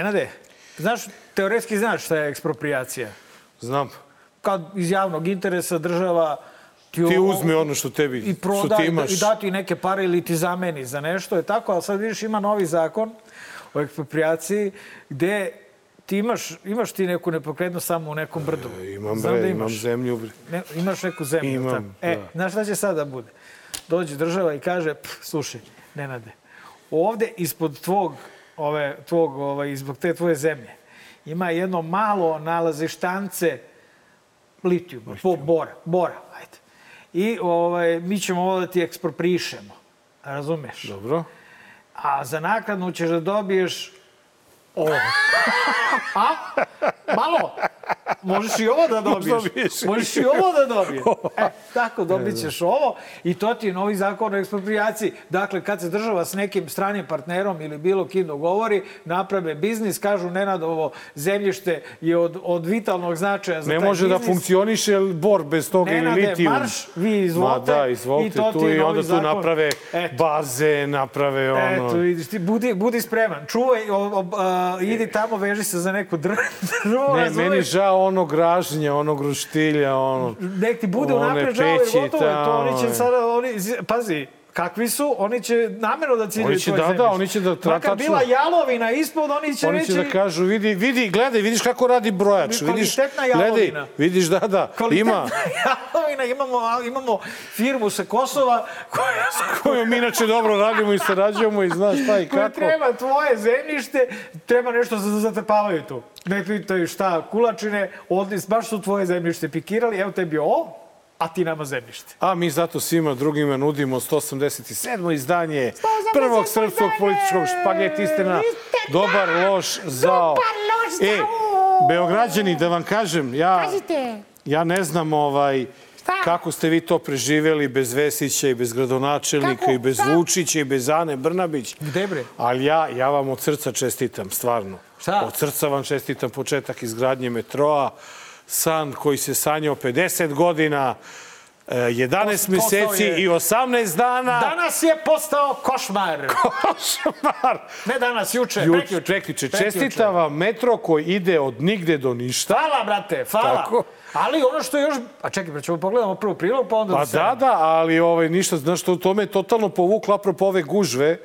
Nenade, znaš, teoretski znaš šta je ekspropriacija. Znam. Kad iz javnog interesa država ti, ti uzme ono što tebi, i proda, što ti imaš. I da ti neke pare ili ti zameni za nešto, je tako, ali sad vidiš ima novi zakon o ekspropriaciji gde ti imaš, imaš ti neku nepokretnost samo u nekom brdu. E, imam, bre, da imam zemlju. Bre. Ne, imaš neku zemlju. Imam, tako? E, da. znaš šta će sada da bude? Dođe država i kaže, slušaj, Nenade, ovde ispod tvog, ove, tvog, ovaj, zbog te tvoje zemlje, ima jedno malo nalazištance litijuma, po, bora, bora, ajde. I ovaj, mi ćemo ovo da ti eksproprišemo. Razumeš? Dobro. A za nakladnu ćeš da dobiješ ovo. A? Malo? Možeš i ovo da dobiješ. Možeš i ovo da dobiješ. E, tako, dobit ćeš ovo i to ti je novi zakon o eksproprijaciji. Dakle, kad se država s nekim stranim partnerom ili bilo kim dogovori, naprave biznis, kažu Nenad, ovo zemljište je od, od vitalnog značaja za ne taj može da biznis. funkcioniše bor bez toga Nenade, ili litijum. marš, vi izvolite. Ma da, izvolite I to tu i onda tu zakon. naprave Eto. baze, naprave ono... Eto, vidiš, ti budi, budi spreman. Čuvaj, o, o, a, idi tamo, veži se za neku dr- drvo, Ne, razumeš? meni žao onog gražnja, onog ruštilja, ono... Nek ti bude one unapred žao, jer gotovo je to. Oni će sada, oni, pazi, kakvi su, oni će namjerno da ciljaju Oni će, da, da, zemljište. oni će da tra- Makar tačno- bila jalovina ispod, oni će Oni reći... će da kažu, vidi, vidi, gledaj, vidiš kako radi brojač. Vidiš, Kvalitetna gledaj, jalovina. vidiš, da, da, Kvalitetna ima, jalovina, imamo, imamo firmu sa Kosova koja, koju mi inače dobro radimo i sarađujemo i znaš šta i kako. treba tvoje zemljište, treba nešto za da zatrpavaju tu. Ne pitaju šta, kulačine, odlis, baš su tvoje zemljište pikirali, evo tebi ovo, a ti nama zemljište. A mi zato svima drugima nudimo 187. izdanje prvog srpskog političkog špagetistina. Dobar, loš, zao. E, Beograđani, da vam kažem, ja, ja ne znam ovaj, kako ste vi to preživeli bez Vesića i bez gradonačelnika i bez Vučića i bez Ane Brnabić. Gde bre? Ali ja, ja vam od srca čestitam, stvarno. Šta? Od srca vam čestitam početak izgradnje metroa, san koji se sanjao 50 godina, e, 11 Postao meseci je- i 18 dana. Danas je postao košmar. Košmar! Ne danas, juče, Juče, prekjuče. prekjuče. Čestitam vam metro koji ide od nigde do ništa. Hvala, brate, hvala. Tako. Ali ono što je još... A čekaj, pa ćemo pogledamo prvo prilog, pa onda... Pa da, da, ali ovaj, ništa, znaš, to, to me totalno povuklo apropo ove gužve, e,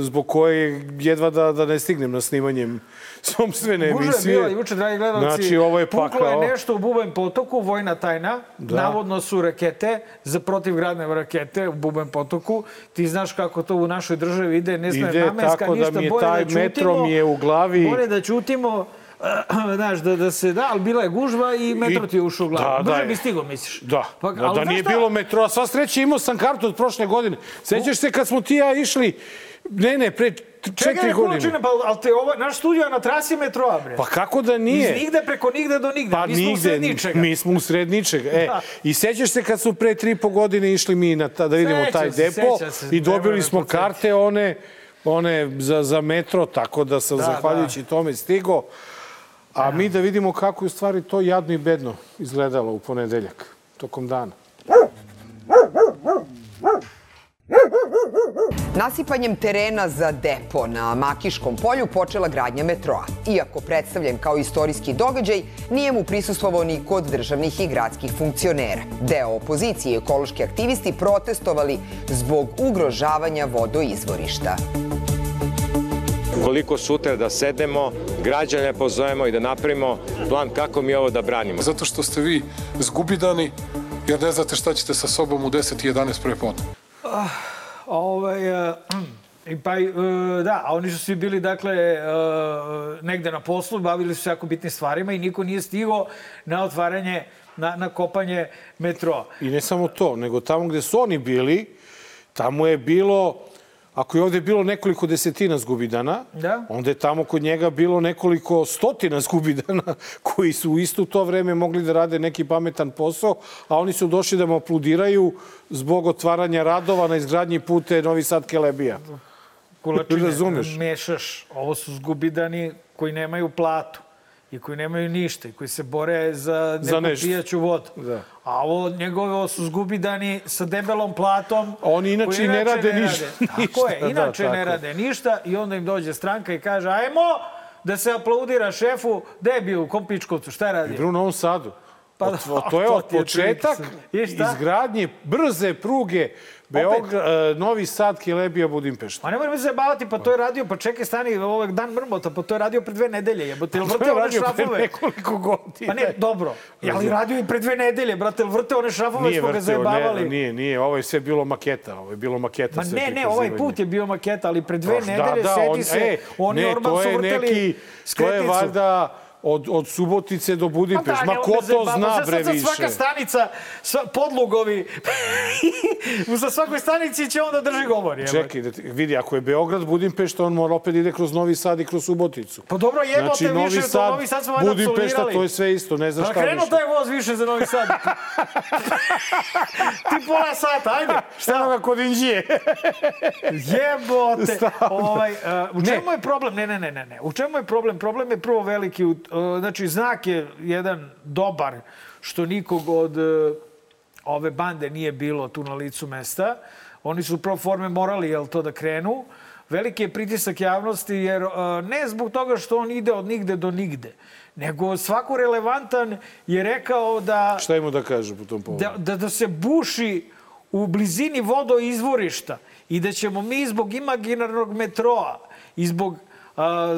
zbog koje jedva da, da ne stignem na snimanjem sobstvene Gužva je emisije. bila juče, dragi gledalci. Znači, ovo je pakao. je nešto u Buben potoku, vojna tajna. Da. Navodno su rakete, za protivgradne rakete u Buben potoku. Ti znaš kako to u našoj državi ide, ne Ide namenska, tako da ništa. mi je taj ćutimo. metro mi je u glavi. Bolje da ćutimo, znaš, da, da se, da, ali bila je gužva i metro ti je ušao u glavu. Da, da Brže je. bi stigo, misliš? Da, Pa, da, da nije šta? bilo metroa. Sva sreća imao sam kartu od prošle godine. Sećaš se kad smo ti ja išli, ne, ne, pre četiri Čekaj, godine. Kulačine, pa, ali te ovo, naš studio je na trasi metroa, bre. Pa kako da Iz nije? nigde preko nigde do nigde. Pa mi smo u nigde, sred ničega. mi smo u sred ničega. E, Da. I sećaš se kad su pre tri po godine išli mi na ta, da vidimo Sećam taj se, depo se, i dobili smo karte one, one za, za metro, tako da sam Da, zahvaljujući tome stigo. A mi da vidimo kako je u stvari to jadno i bedno izgledalo u ponedeljak, tokom dana. Nasipanjem terena za depo na Makiškom polju počela gradnja metroa. Iako predstavljen kao istorijski događaj, nije mu prisustvovao ni kod državnih i gradskih funkcionera. Deo opozicije i ekološki aktivisti protestovali zbog ugrožavanja vodoizvorišta. Koliko sutra da sednemo, građane pozovemo i da napravimo plan kako mi ovo da branimo. Zato što ste vi zgubidani, jer ne znate šta ćete sa sobom u 10 i 11 prepodne. Ovaj, e, i pa, e, da, a oni su svi bili, dakle, e, negde na poslu, bavili su se jako bitnim stvarima i niko nije stigao na otvaranje, na, na kopanje metroa. I ne samo to, nego tamo gde su oni bili, tamo je bilo, ako je ovde bilo nekoliko desetina zgubidana, Da. onda je tamo kod njega bilo nekoliko stotina zgubidana koji su u isto to vreme mogli da rade neki pametan posao, a oni su došli da mu apludiraju zbog otvaranja radova na izgradnji pute Novi Sad-Kelebija. Kulačine, Razumeš? mešaš. Ovo su zgubidani koji nemaju platu. I koji nemaju ništa i koji se bore za neku Za nešto. pijaću vodu. Da. A ovo njegove su zgubidani sa debelom platom. Oni inače koji i ne rade ništa. Tako Ništa, je, da, inače ne tako. rade ništa i onda im dođe stranka i kaže ajmo da se aplaudira šefu. Gde je bio u kom pičkovcu? Šta je radio? Bio u Novom Sadu. Pa da, to je od početak. I izgradnje brze pruge Beograd, Novi Sad, Kelebija, Budimpešta. Pa nemoj me zabavati, pa to je radio, pa čekaj, stani, ovaj dan mrmota, pa to je radio pre dve nedelje, jebote, jel To vrte je one radio pre šrafove? nekoliko godina. Pa ne, dobro, ali radio i pre dve nedelje, brate, jel vrte one šrafove, Nije smo ga zajebavali. ne, nije, nije. Ovo je sve bilo maketa. Ovo je bilo maketa. Ma ne, ne, ovaj put je bio maketa, ali pre dve Da, nedelje, da, seti on- se, e, oni ne, Orban to su je vrteli neki, To je skretnicu. valjda od, od Subotice do Budimpešta. Pa Ma da, ko ne, to zna, bre, više? Svaka stanica, sva, podlugovi, za svakoj stanici će on da drži govor. jebote. Čekaj, da vidi, ako je Beograd, Budimpešta, on mora opet da ide kroz Novi Sad i kroz Suboticu. Pa dobro, jebote, znači, Novi više, to Sad, Novi Sad smo valjda Budimpešta, to je sve isto, ne znaš Pa šta krenuo više. taj voz više za Novi Sad. Ti pola sata, ajde. Šta ga kod Inđije? Jebote. Stavno. Ovaj, uh, u čemu je problem? Ne, ne, ne, ne, ne. U čemu je problem? Problem je prvo veliki. Uh, znači, znak je jedan dobar što nikog od uh, ove bande nije bilo tu na licu mesta. Oni su pro forme morali jel, to da krenu. Veliki je pritisak javnosti jer uh, ne zbog toga što on ide od nigde do nigde, nego svako relevantan je rekao da Šta ima da kaže po tom povodu? da, da, da se buši u blizini vodoizvorišta i da ćemo mi zbog imaginarnog metroa i zbog a,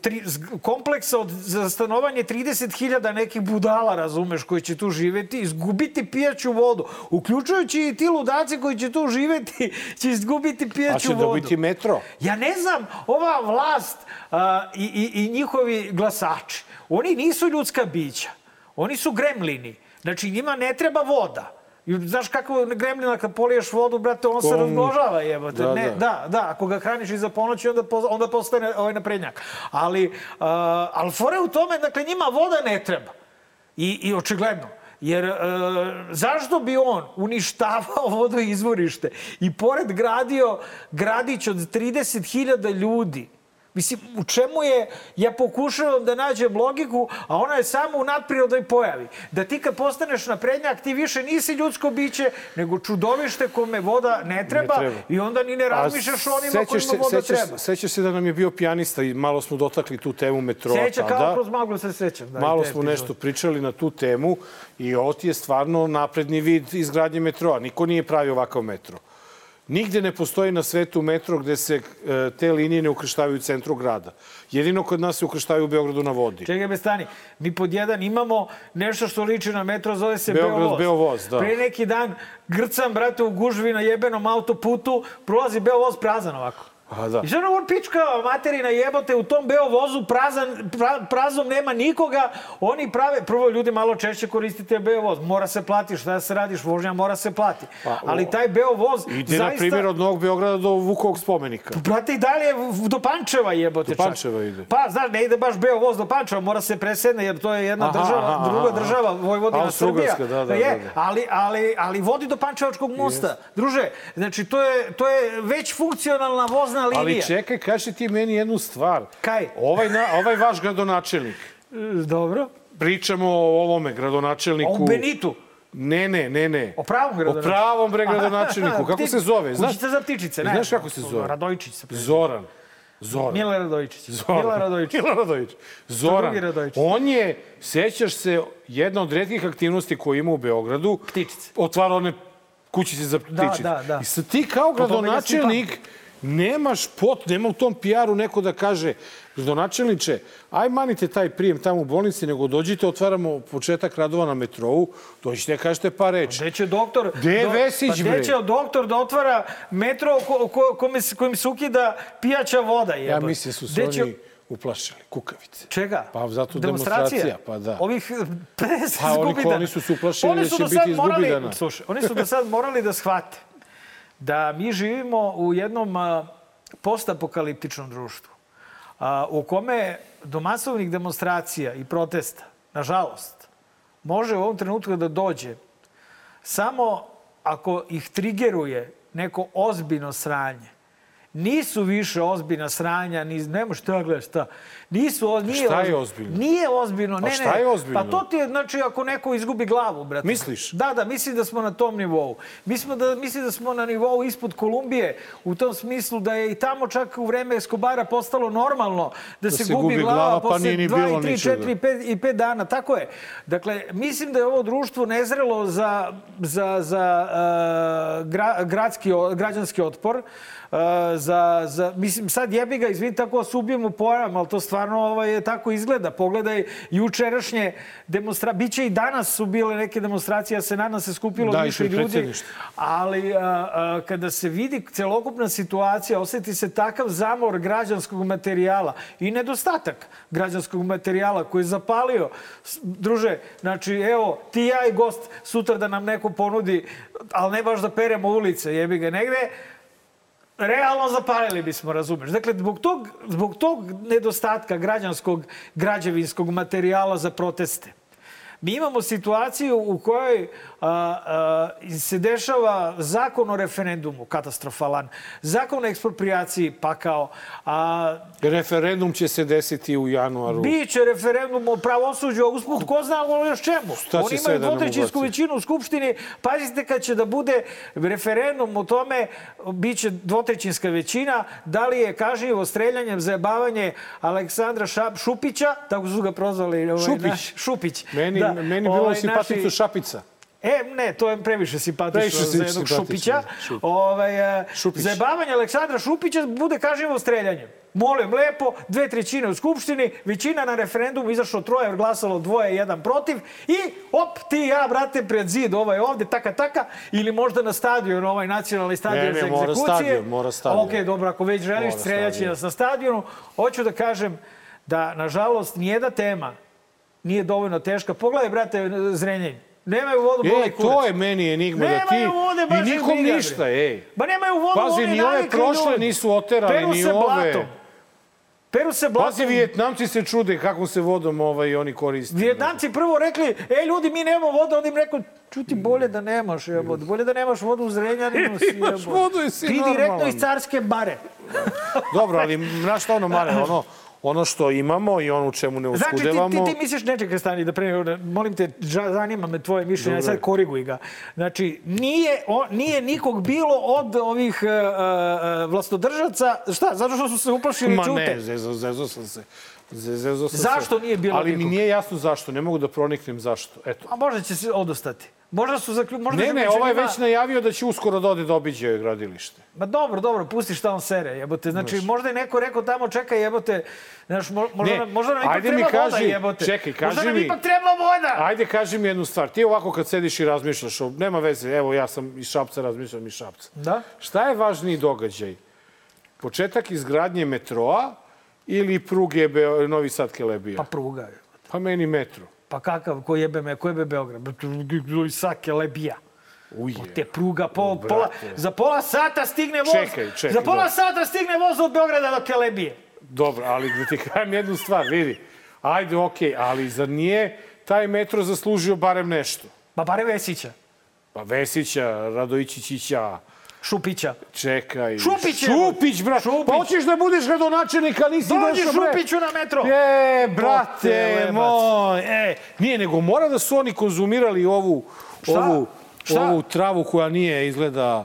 tri, kompleksa od, za stanovanje 30.000 nekih budala, razumeš, koji će tu živeti, izgubiti pijaću vodu. Uključujući i ti ludaci koji će tu živeti, će izgubiti A pijaću će vodu. dobiti metro? Ja ne znam, ova vlast a, i, i, i njihovi glasači, oni nisu ljudska bića. Oni su gremlini. Znači, njima ne treba voda. I znaš kako gremlina kad poliješ vodu, brate, on se Kom- razmnožava, jebote. Da, ne, da. da, da, ako ga hraniš iza ponoći, onda, po, onda postane ovaj naprednjak. Ali, uh, ali fore u tome, dakle, njima voda ne treba. I, i očigledno. Jer e, zašto bi on uništavao vodoizvorište i pored gradio gradić od 30.000 ljudi? Mislim, u čemu je, ja pokušavam da nađem logiku, a ona je samo u nadprirodnoj pojavi. Da ti kad postaneš naprednjak, ti više nisi ljudsko biće, nego čudovište kome voda ne treba, treba. i onda ni ne razmišljaš o onima kojima se, voda sećaš, treba. Sećaš se da nam je bio pijanista i malo smo dotakli tu temu metroa Seća tada. kao kroz maglu se sećam. Da, Malo smo nešto pričali na tu temu i ovo ti je stvarno napredni vid izgradnje metroa. Niko nije pravio ovakav metro. Nigde ne postoji na svetu metro gde se e, te linije ne ukrštavaju u centru grada. Jedino kod nas se ukrštavaju u Beogradu na vodi. Čekaj me stani. Mi pod jedan imamo nešto što liči na metro, zove se Beograd Beovoz. Beovoz, da. Pre neki dan grcam, brate, u gužvi na jebenom autoputu, prolazi Beovoz prazan ovako. A da. I što ono pička materina jebote u tom Beovozu prazan, pra, prazom nema nikoga. Oni prave, prvo ljudi malo češće koristite Beovoz. Mora se plati, šta da se radiš, vožnja mora se plati. Pa, Ali o- taj Beovoz Ide, zaista... na primjer, od Novog Beograda do Vukovog spomenika. Brate, i dalje do Pančeva jebote Do čak. Pančeva ide. Pa, znaš, ne ide baš Beovoz do Pančeva, mora se presedne, jer to je jedna Aha, država, aha, druga aha. država, Vojvodina Srbija. Da, da, je, da, da. Ali, ali, ali vodi do Pančevačkog mosta. Druže, znači, to je, to je već funkcionalna vozna linija. Ali čekaj, kaži ti meni jednu stvar. Kaj? Ovaj, na, ovaj vaš gradonačelnik, Dobro. pričamo o ovome gradonačelniku... O Benitu. Ne, ne, ne, ne. O pravom O gradonačelniku. pravom bre gradonačelniku. Kako se zove? Znaš, Kućica za ptičice, ne. Znaš kako se zove? Radojčić se. Zoran. Zoran. Mile Radojičić. Zoran. Mila Radojičić. Mila Radojičić. Zoran. Radojičić. On je, sećaš se, jedna od redkih aktivnosti koje ima u Beogradu. Ptičice. Otvara one kućice za ptičice. da, da. I sad ti kao gradonačelnik nemaš pot, nema u tom PR-u neko da kaže gradonačelniče, aj manite taj prijem tamo u bolnici, nego dođite, otvaramo početak radova na metrou, dođite, kažete par reči. Gde će doktor... Gde je do- Vesić, pa gde bre? će doktor da otvara metro ko, ko, kome, kojim se ukida pijaća voda? Ja Jebote? mislim su se Gde oni će- uplašili, kukavice. Čega? Pa zato demonstracija, pa da. Ovih 50 Pa oni- oni su se uplašili da će biti morali, izgubidana. Slušaj, oni su do sad morali da shvate da mi živimo u jednom postapokaliptičnom društvu u kome do masovnih demonstracija i protesta, nažalost, može u ovom trenutku da dođe samo ako ih trigeruje neko ozbiljno sranje nisu više ozbiljna sranja, ni, nema šta gledaš, šta. Nisu, nije Šta je ozbiljno? Nije ozbiljno, ne, A šta ne. je ozbiljno? Pa to ti je, znači, ako neko izgubi glavu, brate. Misliš? Da, da, mislim da smo na tom nivou. Mislim da, mislim da smo na nivou ispod Kolumbije, u tom smislu da je i tamo čak u vreme Escobara postalo normalno da, se, se gubi, gubi glava, glava, pa posle nije ni 2 bilo i 3, ničega. 4 i 5, i 5 dana. Tako je. Dakle, mislim da je ovo društvo nezrelo za, za, za uh, gra, gradski, građanski otpor. Uh, za, za, mislim, sad jebi ga, izvini, tako vas ubijemo pojam, ali to stvarno ovaj, tako izgleda. Pogledaj jučerašnje demonstracije. Biće i danas su bile neke demonstracije, ja se nadam se skupilo Da, više ljudi. Ali a, a, kada se vidi celokupna situacija, oseti se takav zamor građanskog materijala i nedostatak građanskog materijala koji je zapalio. Druže, znači, evo, ti ja i gost sutra da nam neko ponudi, ali ne baš da peremo ulice, jebi ga negde, realno zapalili bismo, razumeš. Dakle, zbog tog, zbog tog nedostatka građanskog, građevinskog materijala za proteste, mi imamo situaciju u kojoj a, a, se dešava zakon o referendumu, katastrofalan, zakon o eksproprijaciji, pakao, a, Referendum će se desiti u januaru. Biće referendum o pravosuđu, a usput ko zna o još čemu. Šta Oni imaju da dvotrećinsku većinu u Skupštini. Pazite kad će da bude referendum o tome, biće dvotrećinska većina, da li je kažnjivo streljanjem, zajebavanje Aleksandra Šap, Šupića, tako su ga prozvali. Ovaj, Šupić. naš- Šupić. Meni, da, meni bilo ovaj, simpaticu naši- Šapica. E, ne, to je previše simpatično Previše za jednog Šupića. Šupić. Ovaj, e, Šupić. Zajebavanje Aleksandra Šupića bude kažnjivo streljanjem. Molim lepo, dve trećine u Skupštini, većina na referendumu izašlo troje, glasalo dvoje, jedan protiv i op, ti ja, brate, pred zid, ovaj ovde, taka, taka, ili možda na stadion, ovaj nacionalni stadion Ne, ne, za mora egzekucije. stadion, mora stadion. Ok, dobro, ako već želiš, Mora streljaći nas na stadionu. Hoću da kažem da, nažalost, nijedna tema nije dovoljno teška. Pogledaj, brate, Zrenjanin. Nemaju vodu, boli E, kurac. to je meni enigma da ti... Nemaju vode, baš I nikom briga, ništa, ej. Ba nemaju vodu, Pazi, oni ni ove prošle ljudi. nisu oterali, Peru ni se ove. blatom. Peru se blatom. Pazi, Vijetnamci se čude kakvom se vodom ovaj, oni koriste. Vijetnamci prvo rekli, ej ljudi, mi nemamo vodu, onda im rekao, čuti, bolje da nemaš, jebote. Bolje da nemaš vodu u Zrenjaninu, si Imaš jebote. vodu i si Ti direktno iz carske bare. Dobro, ali znaš šta ono, Mare, ono, ono što imamo i ono u čemu ne Znači, ti, uskudevamo... ti, ti misliš, ne čekaj, stani, da pre, molim te, zanima me tvoje mišljenje, sad koriguj ga. Znači, nije, o, nije nikog bilo od ovih uh, vlastodržaca, šta, zato što su se uplašili Ma čute? ne, zezo, zezo sam se. Zezo sam Zašto se. nije bilo Ali mi nikog? nije jasno zašto, ne mogu da proniknem zašto. Eto. A možda će se odostati. Možda su zaklju... Možda Ne, ne, ovaj je njima- već najavio da će uskoro da ode da obiđe gradilište. Ma dobro, dobro, pusti šta on sere, jebote. Znači, možda je neko rekao tamo, čekaj, jebote, znaš, mo- možda, Ne, nam, možda nam ipak ajde mi treba voda, kaži, jebote. čekaj, Možda kaži nam mi. ipak treba voda! Ajde, kaži mi jednu stvar. Ti ovako kad sediš i razmišljaš, nema veze, evo ja sam iz Šapca, razmišljam iz Šapca. Da? Šta je važniji događaj? Početak izgradnje metroa ili pruge Beo, Novi Sad Kelebija? Pa pruga. pa meni metro. Pa kakav, ko jebe me, ko jebe Beograd? I sake lebija. Uje. Te pruga, pol, pola, za pola sata stigne voz. Čekaj, čekaj, za pola dobro. sata stigne voz od Beograda do Kelebije. Dobro, ali da ti kažem jednu stvar, vidi. Ajde, okej, ali zar nije taj metro zaslužio barem nešto? Pa bare Vesića, Pa Vesića, Radojičića, Šupića. čekaj. Šupić je. Šupić, bra. Šupić. Pa hoćeš da budeš gradonačelnik, a nisi Dođi došao, bre. Šupiću na metro. E, brate moj, e, nije, nego mora da su oni konzumirali ovu, Šta? ovu, Šta? ovu travu koja nije izgleda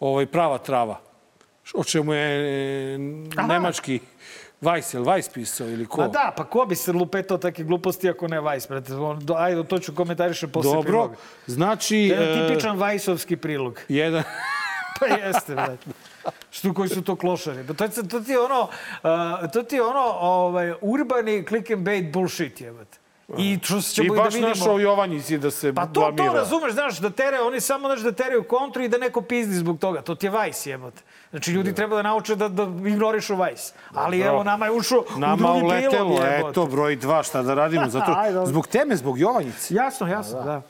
ovaj, prava trava. O čemu je e, nemački Weissel, Weiss pisao ili ko? Ma da, pa ko bi se lupetao takve gluposti ako ne Vajs, brate? Ajde, to ću komentarišem posle Dobro, priloga. znači... Jedan e, tipičan Vajsovski prilog. jedan, Pa jeste, brate. Što koji su to klošari? Pa to, to ti je ono, uh, to ti je ono ovaj, urbani click and bait bullshit, jebate. I što I ćemo i, da baš vidimo... našao Jovanjici da se Pa to, blamira. to razumeš, znaš, da tere, oni samo znaš da teraju kontru i da neko pizdi zbog toga. To ti je Vajs, jebote. Znači, ljudi treba da nauče da, da ignorišu Vajs. Ali evo, nama je ušao u Nama drugi uletelo, jebote. eto, broj dva, šta da radimo? Zato, dobro. zbog teme, zbog Jovanjice. Jasno, jasno, da.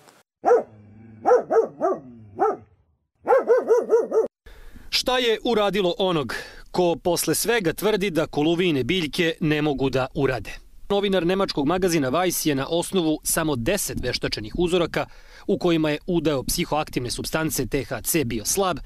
Šta je uradilo onog ko posle svega tvrdi da koluvine biljke ne mogu da urade? Novinar nemačkog magazina Vice je na osnovu samo 10 veštačenih uzoraka u kojima je udao psihoaktivne substance THC bio slab,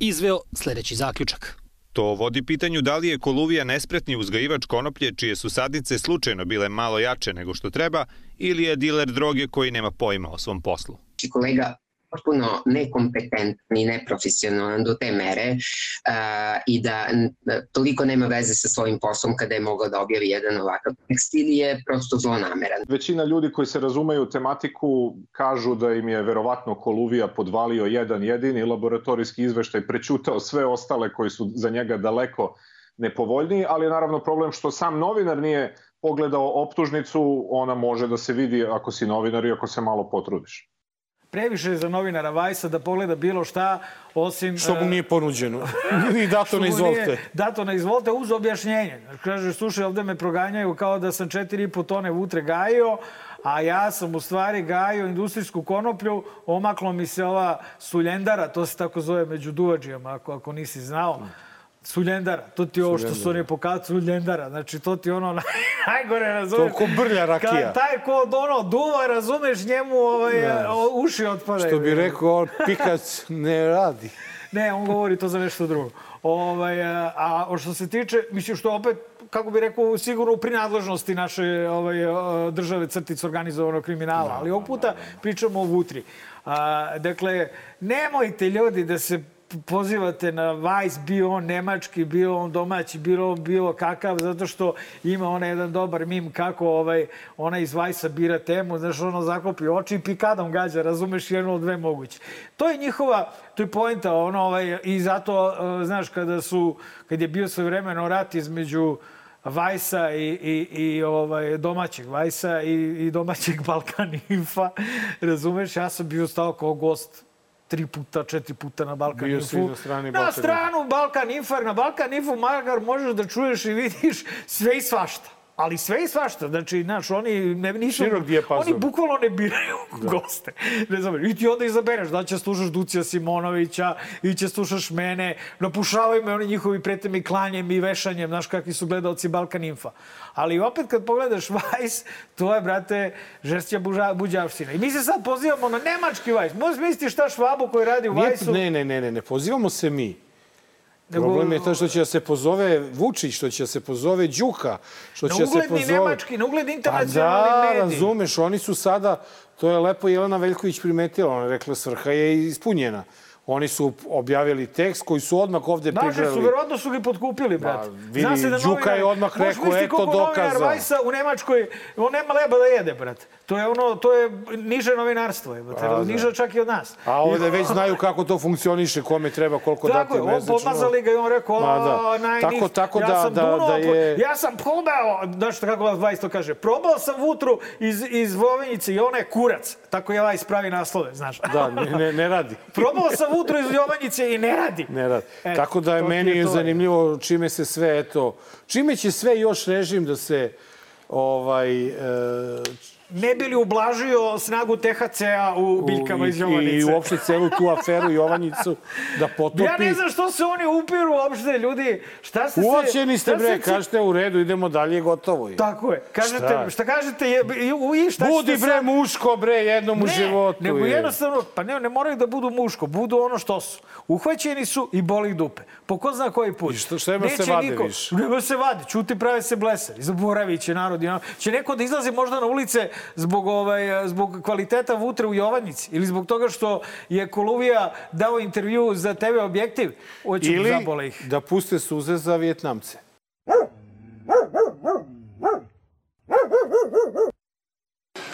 izveo sledeći zaključak. To vodi pitanju da li je Koluvija nespretni uzgajivač konoplje čije su sadnice slučajno bile malo jače nego što treba ili je diler droge koji nema pojma o svom poslu. Kolega potpuno nekompetentan i neprofesionalan do te mere uh, i da toliko nema veze sa svojim poslom kada je mogao da objavi jedan ovakav tekst ili je prosto zlonameran. Većina ljudi koji se razumeju tematiku kažu da im je verovatno Koluvija podvalio jedan jedini laboratorijski izveštaj, prećutao sve ostale koji su za njega daleko nepovoljniji, ali je naravno problem što sam novinar nije pogledao optužnicu, ona može da se vidi ako si novinar i ako se malo potrudiš previše za novinara Vajsa da pogleda bilo šta, osim... Što mu e, nije ponuđeno. I dato na izvolte. Dato na izvolte uz objašnjenje. Kaže, slušaj, ovde me proganjaju kao da sam 4,5 tone vutre gajio, a ja sam u stvari gajio industrijsku konoplju, omaklo mi se ova suljendara, to se tako zove među duvađijama, ako, ako nisi znao. Suljendara, to ti je ovo što su oni pokazali, Suljendara, znači to ti ono najgore, razumeš? To ko brlja rakija. Kad taj ko ono duva, razumeš, njemu ovaj, ne. uši otpadaju. Što bi rekao, pikac ne radi. ne, on govori to za nešto drugo. Ovaj, a što se tiče, mislim što opet, kako bi rekao, sigurno u prinadležnosti naše ovaj, države crtice organizovanog kriminala, ali ovog puta pričamo o Vutri. A, dakle, nemojte ljudi da se pozivate na Vice, bio on nemački, bio on domaći, bilo bilo kakav, zato što ima onaj jedan dobar mim kako ovaj, ona iz Vice-a bira temu, znaš, ono zaklopi oči i pikadom gađa, razumeš, jedno od dve moguće. To je njihova, to je pojenta, ono, ovaj, i zato, uh, znaš, kada su, kad je bio svoj vremeno rat između Vajsa i, i, i ovaj, domaćeg Vajsa i, i domaćeg Balkan Infa, razumeš, ja sam bio stao kao gost tri puta, četiri puta na Balkan Bio Info. na strani Balkan Na stranu Balkan Info, na Balkan Info makar možeš da čuješ i vidiš sve i svašta ali sve i svašta. Znači, znaš, oni ne, nisu... Širok dijapazon. Oni bukvalno ne biraju da. goste. Ne znam, i ti onda izabereš da će slušaš Ducija Simonovića, i će slušaš mene, napušavaju me oni njihovi pretemi klanjem i vešanjem, znaš kakvi su gledalci Balkan Infa. Ali opet kad pogledaš Vice, to je, brate, žestja buža, buđavština. I mi se sad pozivamo na nemački Vice. Možeš misliti šta Švabu koji radi u Vice-u? Ne, ne, ne, ne, ne, pozivamo se mi. Nego, Problem je to što će da se pozove Vučić, što će da se pozove Đuka, što će da se pozove... Na nemački, na ugled internacionalni pa da, mediji. razumeš, oni su sada, to je lepo Jelena Veljković primetila, ona je rekla svrha je ispunjena. Oni su objavili tekst koji su odmah ovde Naši prigrali. Su, verovatno su ga potkupili, brat. Da, vidi, Zna se da Đuka je odmah rekao, eto dokaza. Vajsa u Nemačkoj, on nema leba da jede, brat. To je ono, to je niže novinarstvo, je. A, da. niže čak i od nas. A ovde već znaju kako to funkcioniše, kome treba, koliko tako dati mesečno. Tako je, pomazali ga i on rekao, da. najniš. Tako, tako ja da, sam da, dunuo, da je... Ja sam probao, znaš kako Vajs to kaže, probao sam vutru iz, iz Vovenjice i ona je kurac. Tako je Vajs pravi naslove, znaš. Da, ne, ne, ne radi. probao sam vutru iz Jovanjice sedmice i ne radi. Ne radi. E, Tako da je meni je zanimljivo čime se sve, eto, čime će sve još režim da se ovaj, e, ne bi li ublažio snagu THC-a u biljkama iz Jovanice. I uopšte celu tu aferu Jovanjicu da potopi. Ja ne znam što se oni upiru uopšte, ljudi. Šta se Uočeni ste, bre, se... kažete u redu, idemo dalje, gotovo je. Tako je. Kažete, šta, šta kažete, je, i šta Budi, bre, sad... muško, bre, jednom ne, u životu. Ne, nego jednostavno, pa ne, ne moraju da budu muško, budu ono što su. Uhvaćeni su i boli dupe. Po ko zna koji put. I što, što ima se vade niko, više? Nema se vade, čuti prave se blesari. Zaboravit će narod. Će neko da izlazi možda na ulice zbog, ovaj, zbog kvaliteta vutre u Jovanjici ili zbog toga što je Koluvija dao intervju za TV objektiv. Hoće ili ih. da puste suze za Vjetnamce.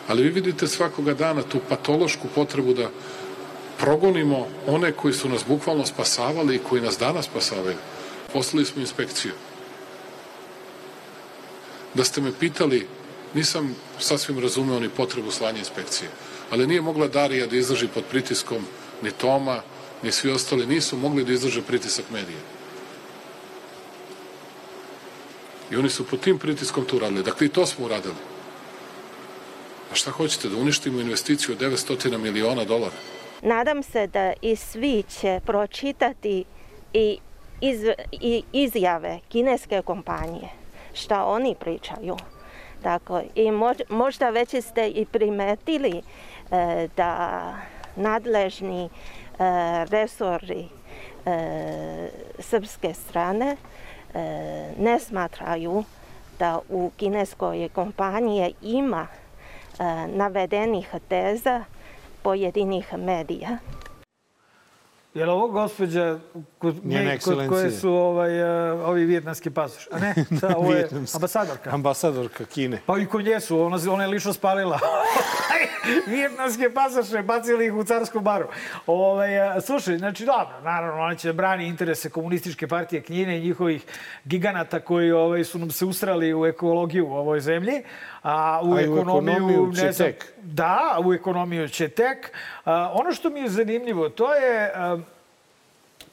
Ali vi vidite svakoga dana tu patološku potrebu da progonimo one koji su nas bukvalno spasavali i koji nas danas spasavaju. Poslali smo inspekciju. Da ste me pitali Nisam sasvim razumeo ni potrebu slanja inspekcije. Ali nije mogla Darija da izdrži pod pritiskom ni Toma, ni svi ostali nisu mogli da izdrže pritisak medija. I oni su pod tim pritiskom to uradili. Dakle, i to smo uradili. A šta hoćete? Da uništimo investiciju od 900 miliona dolara? Nadam se da i svi će pročitati i, iz, i izjave kineske kompanije, šta oni pričaju. Tako, i možda već ste i primetili e, da nadležni e, resori e, srpske strane e, ne smatraju da u kineskoj kompaniji ima e, navedenih teza pojedinih medija. Je li ovo gospođa kod, kod koje su ovaj, uh, ovi vjetnamski pasoš? A ne, šta, ovo je ambasadorka. Ambasadorka Kine. Pa i kod nje su, ona, ona je lično spalila. vjetnamske pasoše, bacili ih u carsku baru. Ovaj, uh, slušaj, znači, dobro, naravno, ona će da brani interese komunističke partije Kine i njihovih giganata koji ovaj, su nam se usrali u ekologiju u ovoj zemlji. A u, A ekonomiju, ekonomiju će ne znam, tek. Da, u ekonomiju će tek. A, ono što mi je zanimljivo, to je, a,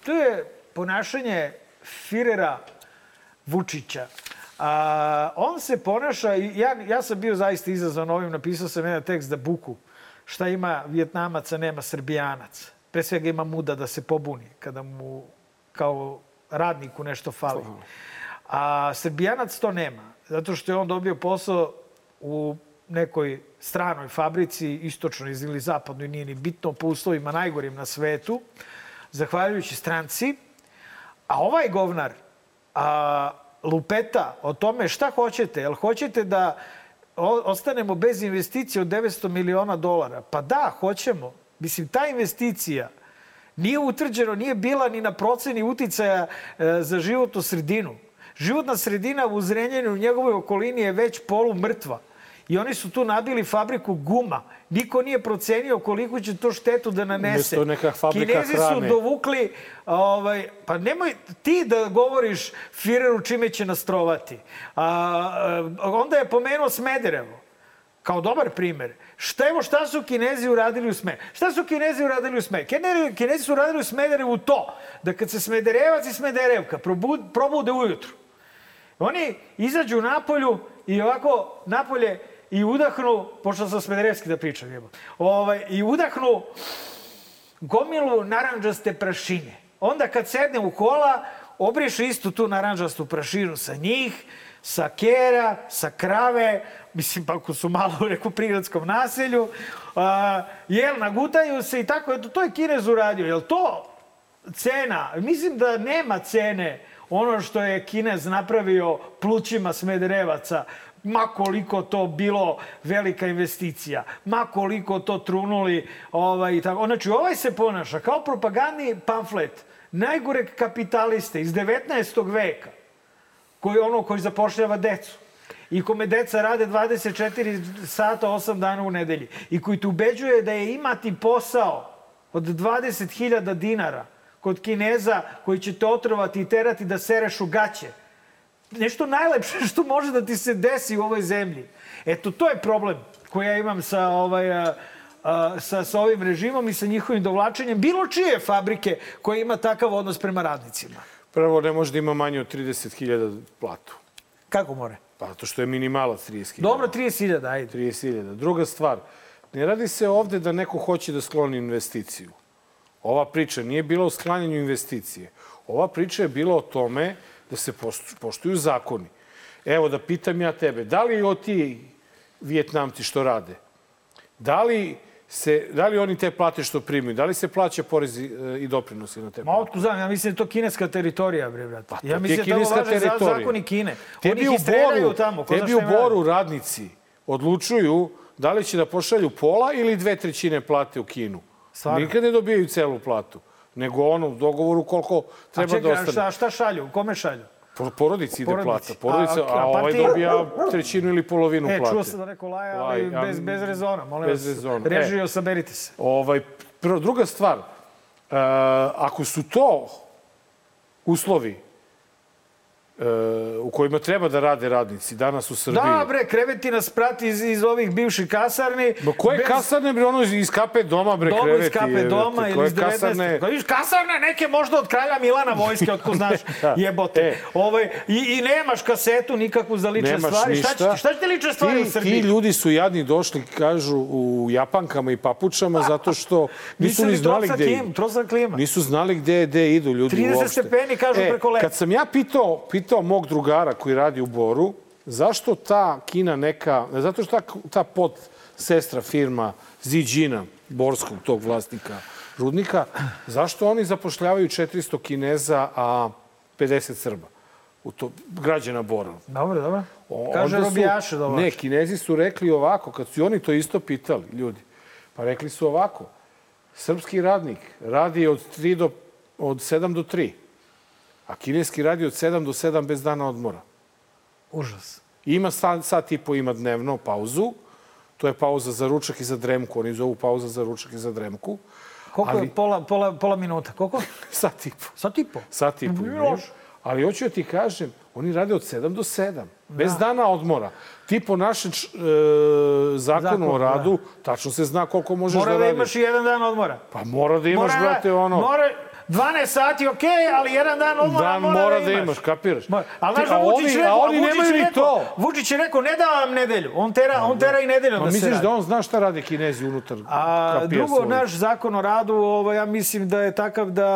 to je ponašanje Firera Vučića. A, on se ponaša, ja, ja sam bio zaista izazvan ovim, napisao sam jedan tekst da buku. Šta ima Vjetnamaca, nema Srbijanac. Pre svega ima muda da se pobuni kada mu kao radniku nešto fali. A Srbijanac to nema, zato što je on dobio posao u nekoj stranoj fabrici, istočnoj ili zapadnoj, nije ni bitno, po uslovima najgorim na svetu, zahvaljujući stranci. A ovaj govnar a, lupeta o tome šta hoćete. Jel hoćete da ostanemo bez investicije od 900 miliona dolara? Pa da, hoćemo. Mislim, ta investicija nije utvrđeno, nije bila ni na proceni uticaja e, za životnu sredinu. Životna sredina u Zrenjaninu u njegovoj okolini je već polu mrtva. I oni su tu nabili fabriku guma. Niko nije procenio koliko će to štetu da nanese. Kinezi hrane. su dovukli, ovaj, pa nemoj ti da govoriš Fireru čime će nas trovati. A, a, onda je pomenuo Smederevo kao dobar primer. Šta, evo šta su Kinezi uradili u Smederevu? Šta su Kinezi uradili u Smederevu? Kinezi su uradili u Smederevu to da kad se Smederevac i Smederevka probud, probude ujutru, oni izađu napolju i ovako napolje i udahnu, pošto sam Smederevski da pričam, jebo, ovaj, i udahnu gomilu naranđaste prašine. Onda kad sedne u kola, obriše istu tu naranđastu prašinu sa njih, sa kera, sa krave, mislim, pa ako su malo u nekom prigradskom naselju, a, jel, nagutaju se i tako, eto, to je Kinez uradio. Jel to cena? Mislim da nema cene ono što je Kinez napravio plućima Smederevaca, ma koliko to bilo velika investicija, ma koliko to trunuli, ovaj, tako. Znači, ovaj se ponaša kao propagandni pamflet najgoreg kapitaliste iz 19. veka, koji ono koji zapošljava decu i kome deca rade 24 sata 8 dana u nedelji i koji te ubeđuje da je imati posao od 20.000 dinara kod Kineza koji će te otrovati i terati da sereš u gaće. Nešto najlepše što može da ti se desi u ovoj zemlji. Eto, to je problem koji ja imam sa, ovaj, a, a, sa, sa ovim režimom i sa njihovim dovlačenjem bilo čije fabrike koja ima takav odnos prema radnicima. Prvo, ne može da ima manje od 30.000 platu. Kako more? Pa zato što je minimalac 30.000. Dobro, 30.000, ajde. 30.000. Druga stvar, ne radi se ovde da neko hoće da skloni investiciju. Ova priča nije bila o sklanjanju investicije. Ova priča je bila o tome da se poštuju zakoni. Evo da pitam ja tebe, da li o ti Vjetnamci što rade, da li, se, da li oni te plate što primaju, da li se plaća porezi e, i doprinosi na te Ma plate? otko znam, ja mislim da je to kineska teritorija, bre, brate. Pa ja mislim da tamo važe za zakoni Kine. Tebi Oni ih Boru, tamo. tebi u. Boru radnici odlučuju da li će da pošalju pola ili dve trećine plate u Kinu. Stvarno? Nikad ne dobijaju celu platu, nego ono dogovoru koliko treba čekaj, da a ostane. šta, šta šalju? Kome šalju? Po- Porodici ide Porodici. plata. Porodica, A, a, a, ovaj partija? dobija trećinu ili polovinu E, plate. čuo sam da rekao Laja, ali Laj, bez, bez rezona. Molim bez vas, rezona. režio, E. saberite se. Ovaj, prvo, druga stvar, uh, ako su to uslovi u kojima treba da rade radnici danas u Srbiji... Da, bre, kreveti nas prati iz, iz ovih bivših kasarni. Ma koje Bez- kasarne, bre, ono iz kape doma, bre, Doma kreveti. iz kape doma ili koje iz 19. kasarne- Viš, kasarne neke možda od kralja Milana vojske, otko znaš, Da. jebote. E. Ovaj, i, I nemaš kasetu nikakvu za lične Nemaš stvari. ništa. Šta, će, šta ti lične stvari ti, u Srbiji? Ti ljudi su jadni došli, kažu, u japankama i papučama zato što nisu ni znali gde klima. Nisu znali gde, gde idu ljudi 30 uopšte. stepeni, kažu, e, preko leta. Kad sam ja pitao, pitao mog drugara koji radi u Boru, zašto ta Kina neka, zato što ta, ta pod sestra firma Ziđina, borskog tog vlasnika rudnika, zašto oni zapošljavaju 400 Kineza, a 50 Srba? U to, građana Bora. Dobro, dobro. Kaže robijaše domaće. Ne, Kinezi su rekli ovako, kad su oni to isto pitali, ljudi, pa rekli su ovako, srpski radnik radi od 3 do, od 7 do 3, a kineski radi od 7 do 7 bez dana odmora. Užas. Ima sat, sat i po ima dnevno pauzu, to je pauza za ručak i za dremku, oni zovu pauza za ručak i za dremku. Koliko Ali- je pola, pola, pola minuta? Koliko? Sat i po. Sat i po. Sat i po imaju. loše. Ali hoću da ti kažem, oni rade od 7 do 7, bez dana odmora. Ti po našem e, zakonu Zakon, o radu, tačno se zna koliko možeš Mora da da radiš. imaš i jedan dan odmora. Pa mora da imaš, brate, ono... Mora, 12 sati, okej, ali jedan dan odmora Dan mora, mora da da imaš. imaš, kapiraš? Ali znaš da a Vučić oni- a oni nemaju ni to. Vučić je rekao, ne da vam nedelju. On tera, on tera i nedeljom Ma da se misliš radi. da on zna šta rade kinezi unutar A drugo, svojih? naš zakon o radu, ovo, ja mislim da je takav da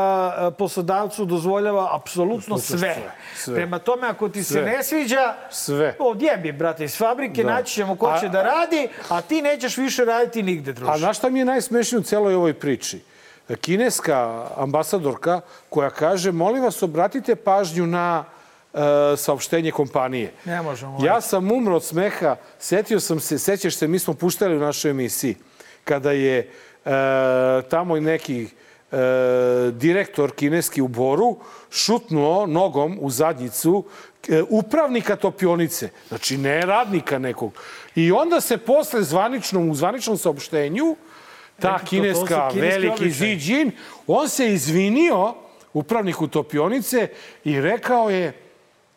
e, poslodavcu dozvoljava apsolutno sve. sve, sve. Prema tome, ako ti se Sve. ne sviđa, Sve. odjebi, brate, iz fabrike, Da. naći ćemo ko A- će da radi, a ti nećeš više raditi nigde, druže. A znaš šta mi je najsmešnije u celoj ovoj priči? Kineska ambasadorka koja kaže, molim vas, obratite pažnju na e, saopštenje kompanije. Ne možemo. Ja sam umro od smeha, setio sam se, sećaš se, mi smo puštali u našoj emisiji, kada je e, tamo neki e, direktor kineski u Boru šutnuo nogom u zadnjicu e, upravnika topionice, znači ne radnika nekog. I onda se posle zvaničnom, u zvaničnom saopštenju ta kineska veliki. Xi Jin, on se izvinio upravniku topionice i rekao je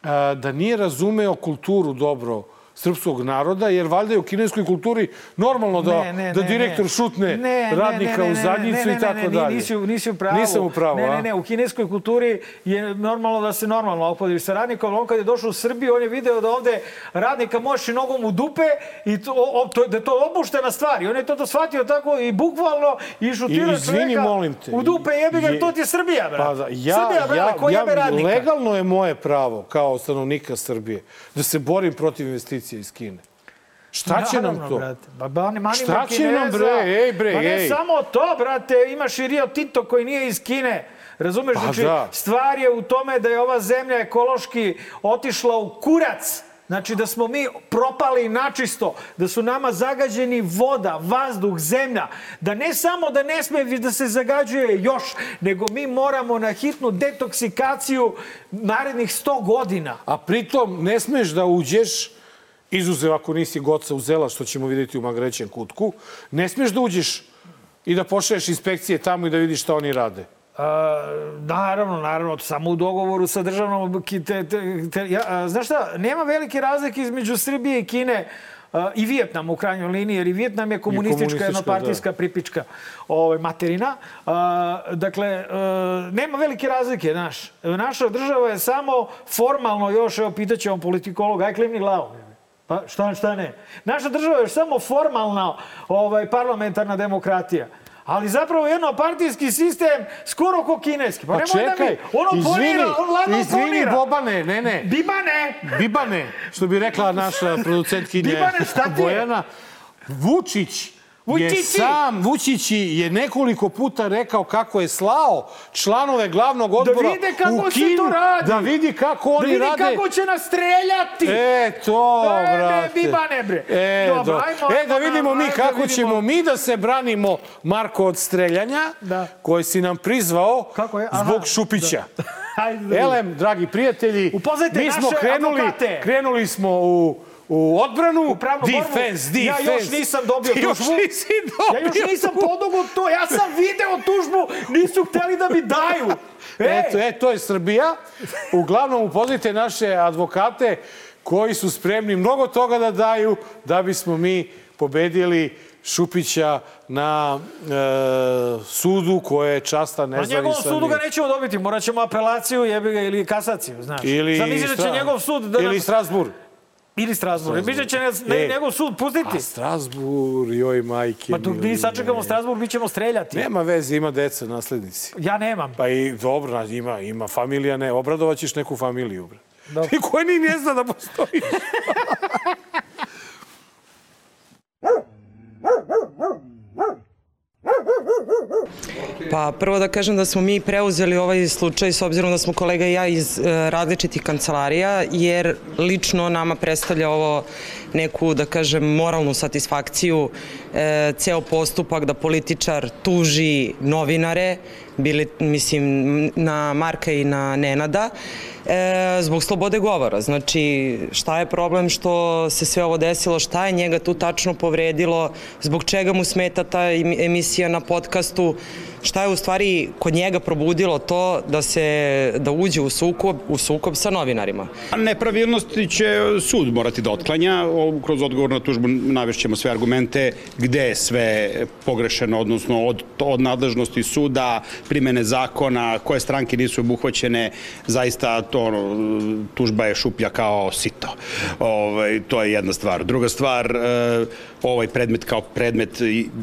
a, da nije razumeo kulturu dobro srpskog naroda, jer valjda je u kineskoj kulturi normalno da, Ne, ne, da direktor ne. šutne Ne, radnika ne, ne, u zadnjicu i tako dalje. Nisi, nisi u pravu. Nisam u pravu, ne, ne, ne, u kineskoj kulturi je normalno da se normalno opodiš sa radnikom. On kad je došao u Srbiju, on je video da ovde radnika možeš i nogom u dupe i to, o, to, da je to opuštena stvar. I on je to, to shvatio tako i bukvalno i šutira I, izvini, čoveka molim te. u dupe jebi ga, Je- to ti je Srbija, brate. Pa da, ja, Srbija, brate, ja, ko jebe ja, radnika? legalno je moje pravo kao stanovnika Srbije da se borim protiv investicija iz Kine. Šta će nam Naravno, to? Brate. Ba, ba, manimo Šta će nam, Kineza. bre? Ej, bre, Pa ne ej. samo to, brate, imaš i Rio Tinto koji nije iz Kine. Razumeš? Pa znači, da. stvar je u tome da je ova zemlja ekološki otišla u kurac. Znači da smo mi propali načisto, da su nama zagađeni voda, vazduh, zemlja, da ne samo da ne sme da se zagađuje još, nego mi moramo na hitnu detoksikaciju narednih 100 godina. A pritom ne smeš da uđeš, izuzev ako nisi goca uzela, što ćemo vidjeti u Magrećem kutku, ne smeš da uđeš i da pošalješ inspekcije tamo i da vidiš šta oni rade. A, naravno, naravno, samo u dogovoru sa državnom... Te, te, te, ja, znaš šta, nema velike razlike između Srbije i Kine i Vijetnama u krajnjoj liniji, jer i Vijetnam je komunistička, komunistička, jednopartijska pripička ovaj, materina. A, dakle, a, nema velike razlike, znaš. Naša država je samo formalno još, evo, pitaćemo politikologa, aj klimni glavom. Pa šta, šta ne? Naša država je samo formalna ovaj, parlamentarna demokratija. Ali zapravo jednopartijski sistem skoro ko kineski. Pa, Pa čekaj, da mi... On izvini, oponira, on ladno izvini oponira. Bobane, ne, ne. Bibane! Bibane, što bi rekla naša producentkinja Bibane, šta ti je? Bojana. Vučić je Vučići! sam, Vučići je nekoliko puta rekao kako je slao članove glavnog odbora vide kako u se Kinu, to radi. Da vidi kako Da oni vidi rade. kako će nas streljati! E, to, E, ne, brate. Bibane, bre. E, Dobro, do- ajmo, e, da ajmo, vidimo mi ajmo, da kako vidimo. ćemo mi da se branimo, Marko, od streljanja, Da. koji si nam prizvao Kako je? Aha, zbog Šupića. Ajde da. Elem, dragi prijatelji, Upoznajte mi smo krenuli, advokate. krenuli smo u, u odbranu, U pravnu borbu. defense, Ja defense. još nisam dobio Ti još tužbu. nisi dobio Ja još nisam podugo to, ja sam video tužbu, nisu hteli da mi daju. Ej, Eto, e, to je Srbija. Uglavnom, upoznajte naše advokate koji su spremni mnogo toga da daju da bismo mi pobedili Šupića na e, sudu koje je časta Na njegovom nezavisan. sudu ga nećemo dobiti, morat ćemo apelaciju, jebi ga, ili kasaciju, znaš. Ili, Sad misliš da će njegov sud da ili nam... Strasburg. Ili Strasbourg. Misliš da će nas, E. ne, njegov sud pustiti? A Strasburg, joj majke. Ma dok mi sačekamo Strasbourg, mi ćemo streljati. Nema veze, ima deca, naslednici. Ja nemam. Pa i dobro, ima, ima familija, ne, obradovaćeš neku familiju, bre. Dobro. I koja ni ne zna da postoji. Pa prvo da kažem da smo mi preuzeli ovaj slučaj s obzirom da smo kolega i ja iz e, različitih kancelarija, jer lično nama predstavlja ovo neku, da kažem, moralnu satisfakciju, e, ceo postupak da političar tuži novinare, bili, mislim, na Marka i na Nenada, e, zbog slobode govora. Znači, šta je problem što se sve ovo desilo, šta je njega tu tačno povredilo, zbog čega mu smeta ta emisija na podcastu, šta je u stvari kod njega probudilo to da se da uđe u sukob, u sukob sa novinarima. Nepravilnosti će sud morati da otklanja, kroz odgovor na tužbu navešćemo sve argumente gde je sve pogrešeno, odnosno od, od nadležnosti suda, primene zakona, koje stranke nisu obuhvaćene, zaista to tužba je šuplja kao sito. Ovaj, to je jedna stvar. Druga stvar, e, ovaj predmet kao predmet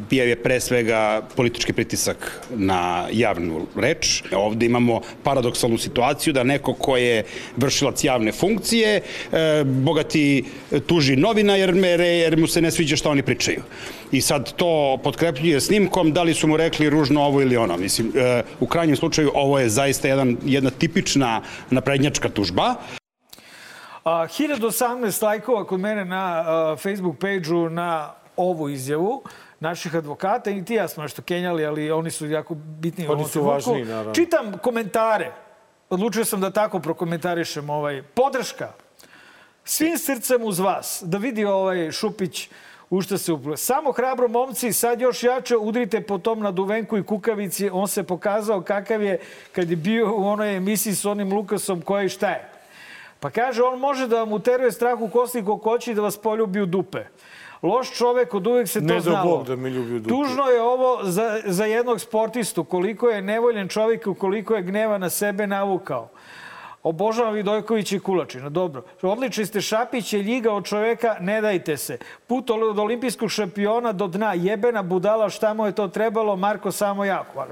bio je pre svega politički pritisak na javnu reč. Ovde imamo paradoksalnu situaciju da neko ko je vršilac javne funkcije, e, bogati tuži novina jer, jer mu se ne sviđa šta oni pričaju. I sad to potkrepljuje snimkom, da li su mu rekli ružno ovo ili ono. Mislim, e, u krajnjem slučaju ovo je zaista jedan, jedna tipična naprednjačka tužba. A, 1018 lajkova kod mene na Facebook page-u na ovu izjavu naših advokata i ti ja smo nešto kenjali, ali oni su jako bitni. Oni su važni, naravno. Čitam komentare. Odlučio sam da tako prokomentarišem ovaj. Podrška. Svim srcem uz vas. Da vidi ovaj Šupić u šta se uplio. Samo hrabro momci, sad još jače udrite po tom na Duvenku i Kukavici. On se pokazao kakav je kad je bio u onoj emisiji s onim Lukasom koja i šta je. Pa kaže, on može da vam uteruje strah u kosti kokoći da vas poljubi u dupe. Loš čovek, od uvek se to ne znalo. Ne Bog da mi ljubi u dupe. Tužno je ovo za, za jednog sportistu, koliko je nevoljen čovjek i koliko je gneva na sebe navukao. Obožavam Vidojković i Kulačina. Dobro. Odlični ste Šapić je ljiga od čoveka, ne dajte se. Put od olimpijskog šampiona do dna. Jebena budala, šta mu je to trebalo? Marko samo jako.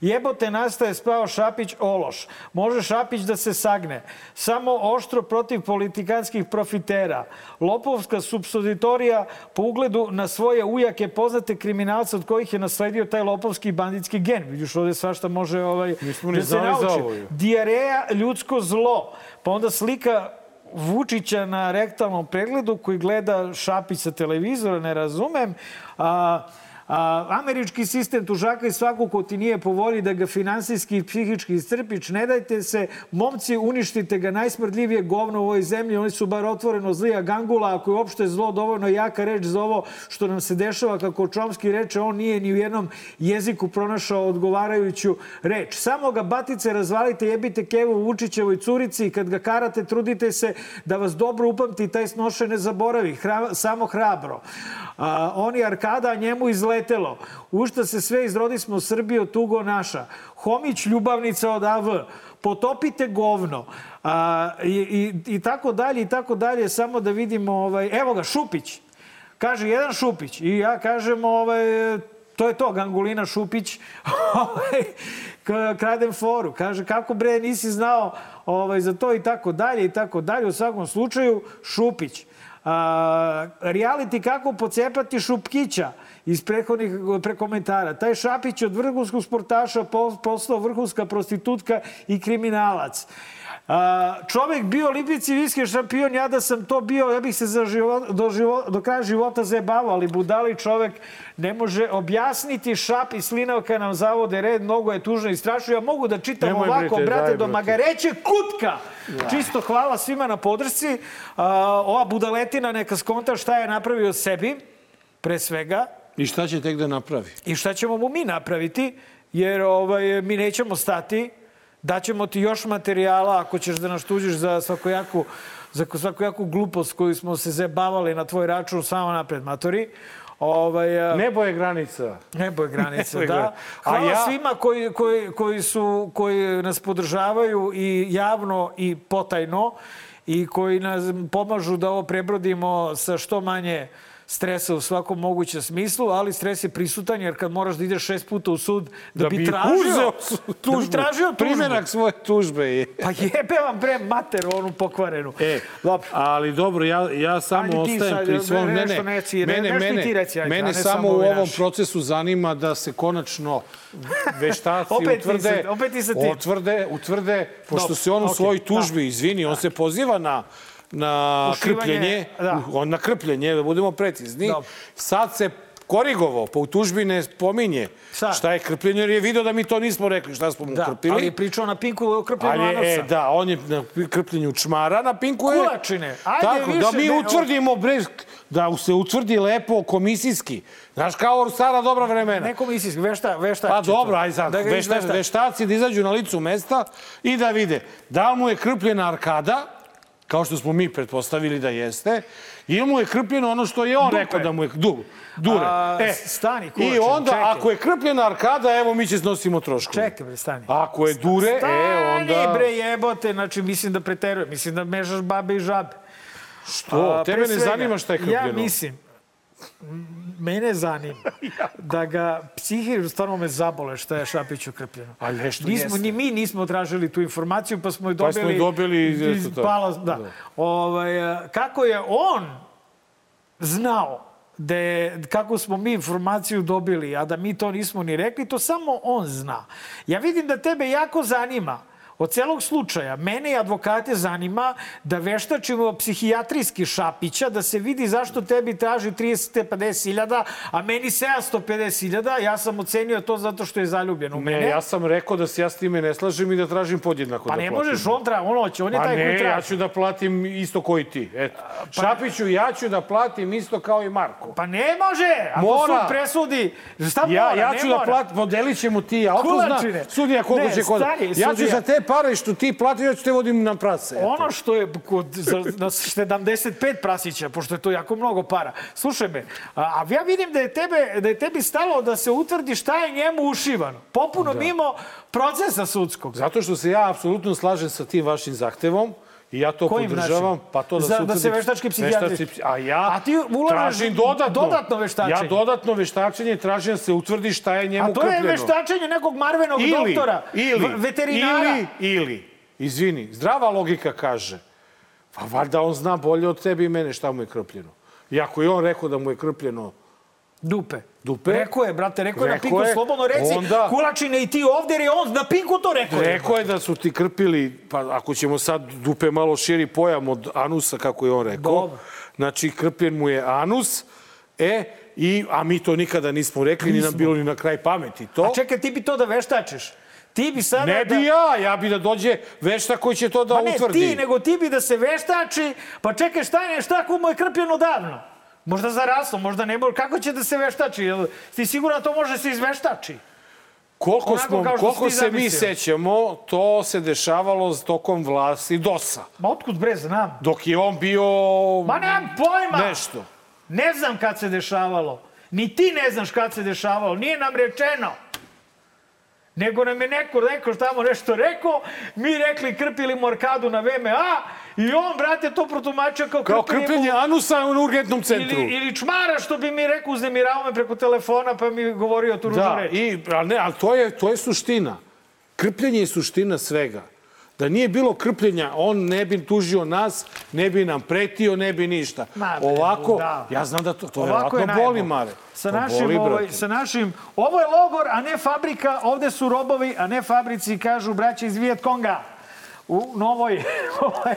Jebote nastaje spao Šapić ološ. Može Šapić da se sagne. Samo oštro protiv politikanskih profitera. Lopovska subsoditorija po ugledu na svoje ujake poznate kriminalce od kojih je nasledio taj lopovski banditski gen. Vidiš, ovde svašta može ovaj, da se nauči. Diareja, ljudsko zlo. Pa onda slika Vučića na rektalnom pregledu koji gleda Šapić sa televizora, ne razumem. A, američki sistem tužaka i svako ko ti nije po volji da ga finansijski i psihički iscrpič, ne dajte se, momci, uništite ga, najsmrdljivije govno u ovoj zemlji, oni su bar otvoreno zlija gangula, ako je uopšte zlo dovoljno jaka reč za ovo što nam se dešava, kako Čomski reče, on nije ni u jednom jeziku pronašao odgovarajuću reč. Samo ga batice razvalite, jebite Kevu Vučićevoj curici i kad ga karate, trudite se da vas dobro upamti taj snoše ne zaboravi. Hra, samo hrabro. A, on je arkada, njemu izletelo. U šta se sve izrodi smo Srbijo, tugo naša. Homić, ljubavnica od AV. Potopite govno. A, i, i, I tako dalje, i tako dalje. Samo da vidimo, ovaj, evo ga, Šupić. Kaže, jedan Šupić. I ja kažem, ovaj, to je to, Gangulina Šupić, ovaj, kradem foru. Kaže, kako bre, nisi znao ovaj, za to i tako dalje i tako dalje. U svakom slučaju, Šupić. Reality kako pocepati Šupkića iz prethodnih prekomentara. Taj Šapić od vrhunskog sportaša postao vrhunska prostitutka i kriminalac. A, čovek bio olimpijski viski šampion, ja da sam to bio, ja bih se za život, do, život, do kraja života zebavao, ali budali čovek ne može objasniti šap i slinavka nam zavode red, mnogo je tužno i strašno. Ja mogu da čitam Nemoj, ovako, brate, brate, do magareće kutka. Ja. Čisto hvala svima na podršci. A, ova budaletina neka skonta šta je napravio sebi, pre svega. I šta će tek da napravi? I šta ćemo mu mi napraviti, jer ovaj, mi nećemo stati Daćemo ti još materijala ako ćeš da nas tuđiš za svakojaku, za svakojaku glupost koju smo se zabavali na tvoj račun samo napred, matori. Ovaj, nebo je granica. Nebo je granica, nebo je da. Hvala A ja... svima koji, koji, koji, su, koji nas podržavaju i javno i potajno i koji nas pomažu da ovo prebrodimo sa što manje stresa u svakom mogućem smislu, ali stres je prisutan jer kad moraš da ideš šest puta u sud da, Da bi, bi tražio, uzeo da bi tražio tužbu. Primjerak svoje tužbe je. Pa jebe vam bre mater onu pokvarenu. E, Dobro. ali dobro, ja, ja samo Ajde ostajem sad, pri svom... Ne, ne, neci, mene, mene, ti reci, ajde, mene ne samo samo u ovom procesu zanima da se konačno veštaci Opet utvrde, se- opet ti se ti. utvrde, utvrde, pošto Dobro, se on u okej, svojoj da. tužbi, izvini, on se poziva na na Ušivanje, krpljenje, da. on na krpljenje, da budemo precizni. Dobro. Sad se korigovao, pa u tužbi ne spominje Sad. šta je krpljenje, jer je video da mi to nismo rekli, šta smo mu Da, krpili. ali je pričao na Pinku o krpljenju Ali, je, e, da, on je na krpljenju čmara, na pinku je... Kulačine, ajde Tako, više, da mi ne, utvrdimo, bre, da se utvrdi lepo komisijski. Znaš, kao stara dobra vremena. Ne komisijski, vešta, vešta. Pa dobro, aj sad, Da vešta, veštaci da izađu na licu mesta i da vide da li mu je krpljena arkada, kao što smo mi pretpostavili da jeste, ili mu je krpljeno ono što je on Dupe. rekao da mu je du, dure. A, e, stani, I kulačine, onda, čekaj. ako je krpljena arkada, evo mi će snosimo troškove. Čekaj, bre, stani. Ako je dure, e, Stani, onda... bre, jebote, znači mislim da preterujem, mislim da mešaš babe i žabe. Što? A, Tebe ne svega, zanima šta je krpljeno? Ja mislim, mene zanima da ga psihi stvarno me zabole šta je Šapiću krpljeno. A nešto nismo, jeste. Ni mi nismo tražili tu informaciju, pa smo je Pa dobili... smo je dobili, iz pala, da. Da. Ovaj, a, kako je on znao da je, kako smo mi informaciju dobili, a da mi to nismo ni rekli, to samo on zna. Ja vidim da tebe jako zanima od celog slučaja. Mene i advokate zanima da veštačimo psihijatrijski Šapića, da se vidi zašto tebi traži 350 hiljada, a meni 750 hiljada. Ja sam ocenio to zato što je zaljubljen u mene. Ne, ja sam rekao da se ja s time ne slažem i da tražim podjednako Pa da ne platim. možeš, on, tra, on hoće, on je Pa taj koji ne, traži. ja ću da platim isto koji ti. Eto. Šapiću, ja ću da platim isto kao i Marko. Pa ne može! Ako Mora. sud presudi, šta Ja, mora? ja Ne ću da mora. platim, podelit ćemo ti, ja otko zna sudija koliko Ne, će kod... Ja ću za te pare što ti plati, ja ću te vodim na prase. eto. Ono što je kod, za, na 75 prasića, pošto je to jako mnogo para. Slušaj me, a, a ja vidim da je, tebe, da je tebi stalo da se utvrdi šta je njemu ušivano. Popuno mimo procesa sudskog. Zato što se ja apsolutno slažem sa tim vašim zahtevom i ja to Kojim podržavam. našim? Pa to da, Za- da se veštački psihijatri- veštački- A ja A ti tražim dodatno. dodatno veštačenje. Ja dodatno veštačenje tražim da se utvrdi šta je njemu A to je krpljeno. veštačenje nekog Marvenog ili, doktora, ili, veterinara. Ili, ili, izvini, zdrava logika kaže, pa valjda on zna bolje od tebe i mene šta mu je krpljeno. I ako je on rekao da mu je krpljeno Dupe. Dupe, Rekao je, brate, rekao je na Pinku, je, slobodno reci, onda- Kulačine i ti ovde, jer je on na Pinku to rekao. Rekao je da su ti krpili, pa ako ćemo sad dupe malo širi pojam od anusa, kako je on rekao. Dobro. Znači, krpljen mu je anus, e, i, a mi to nikada nismo rekli, ni nam bilo ni na kraj pameti to. A čekaj, ti bi to da veštačeš. Ti bi sada... Ne da... bi ja, ja bi da dođe vešta koji će to da Pa ne utvrdi. ti, nego ti bi da se veštači, pa čekaj, šta je, šta mu je krpljeno davno? Možda zaraslo, možda ne može. Kako će da se veštači? Jel, ti siguran to može da se izveštači? Koliko, Onako smo, koliko se mi sećamo, to se dešavalo tokom vlasti DOS-a. Ma otkud bre, znam. Dok je on bio... Ma nemam pojma! Nešto. Ne znam kad se dešavalo. Ni ti ne znaš kad se dešavalo. Nije nam rečeno. Nego nam je neko, neko tamo nešto rekao, mi rekli krpili mu arkadu na VMA i on, brate, to protumačio kao, Kao krpljenje krpljenje anusa u urgentnom centru. Ili, ili čmara, što bi mi rekao, uznemiravao me preko telefona, pa mi govorio tu ružnu Da, reč. i, ali ne, ali to je, to je suština. Krpljenje je suština svega. Da nije bilo krpljenja, on ne bi tužio nas, ne bi nam pretio, ne bi ništa. Ma, bre, Ovako, budala. ja znam da to, to Ovako je verovatno boli. Mare. Sa To našim, boli, ovaj, sa našim, ovo je logor, a ne fabrika, ovde su robovi, a ne fabrici, kažu braće iz Vijetkonga. U novoj, ovaj,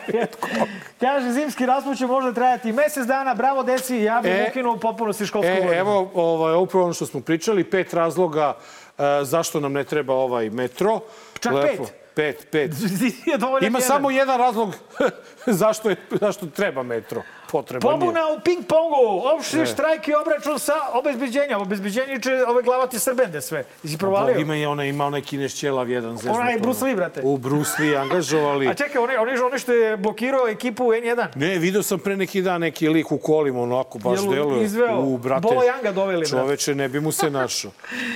kaže, zimski rasput će možda trajati mesec dana, bravo deci, ja bih E, ukinuo u potpunosti školsku E, godinu. evo, ovaj, upravo ono što smo pričali, pet razloga e, zašto nam ne treba ovaj metro. Čak Lepo. pet? Pet, pet. Ima jedan. samo jedan razlog zašto, je, zašto treba metro. Potreban je. Pobuna u ping-pongu, opšti Ne. štrajk i obračun sa obezbeđenjem. Obezbeđenje će ove glavati srbende sve. Isi provalio? Ima, je ona, ima onaj kineš ćelav jedan zeznuto. Onaj Bruce Lee, brate. U Bruce Lee angažovali. A čekaj, onaj, onaj, onaj što je blokirao ekipu N1. Ne, video sam pre neki dan neki lik u kolima, onako baš Jel deluje. izveo? U, brate, Bolo Janga doveli. Čoveče, ne bi mu se našao.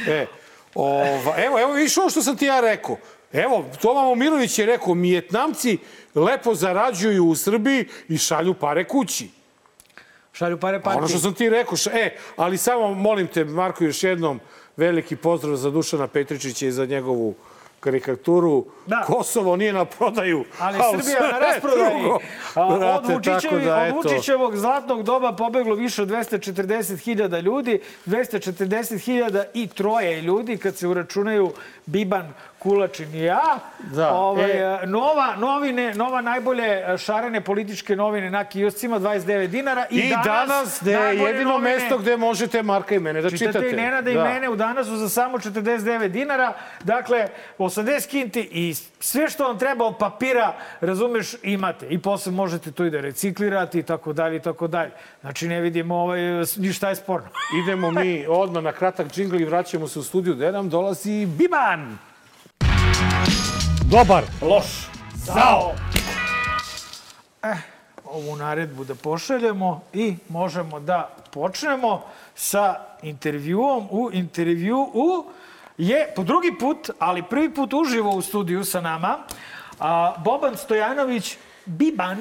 E, ova, evo, evo vidiš ovo što sam ti ja rekao. Evo, Toma Momirović je rekao, Mijetnamci lepo zarađuju u Srbiji i šalju pare kući. Šalju pare partiji. Ono što sam ti rekao, ša, e, ali samo molim te, Marko, još jednom veliki pozdrav za Dušana Petričića i za njegovu karikaturu. Da. Kosovo nije na prodaju. Ali a Srbija na rasprodaji. Od, Vučićevi, da, od. Vučićevog zlatnog doba pobeglo više od 240.000 ljudi, 240.000 i troje ljudi kad se uračunaju Biban, Kulačin i ja. Da, Ovaj, e. nova, novine, nova najbolje šarene političke novine na kioscima, 29 dinara. I, I danas, gde je jedino novine- mesto gde možete Marka i mene da čitate. Čitate i Nenada i mene u danasu za samo 49 dinara. Dakle, 80 kinti i sve što vam treba od papira, razumeš, imate. I posle možete to i da reciklirate i tako dalje i tako dalje. Znači, ne vidimo ovaj, ništa je sporno. Idemo mi odmah na kratak džingl i vraćamo se u studiju gde nam dolazi Biban. Dobar. Loš. Zao. Eh, ovu naredbu da pošaljemo i možemo da počnemo sa intervjuom. U intervju u je po drugi put, ali prvi put uživo u studiju sa nama, a, Boban Stojanović, Biban,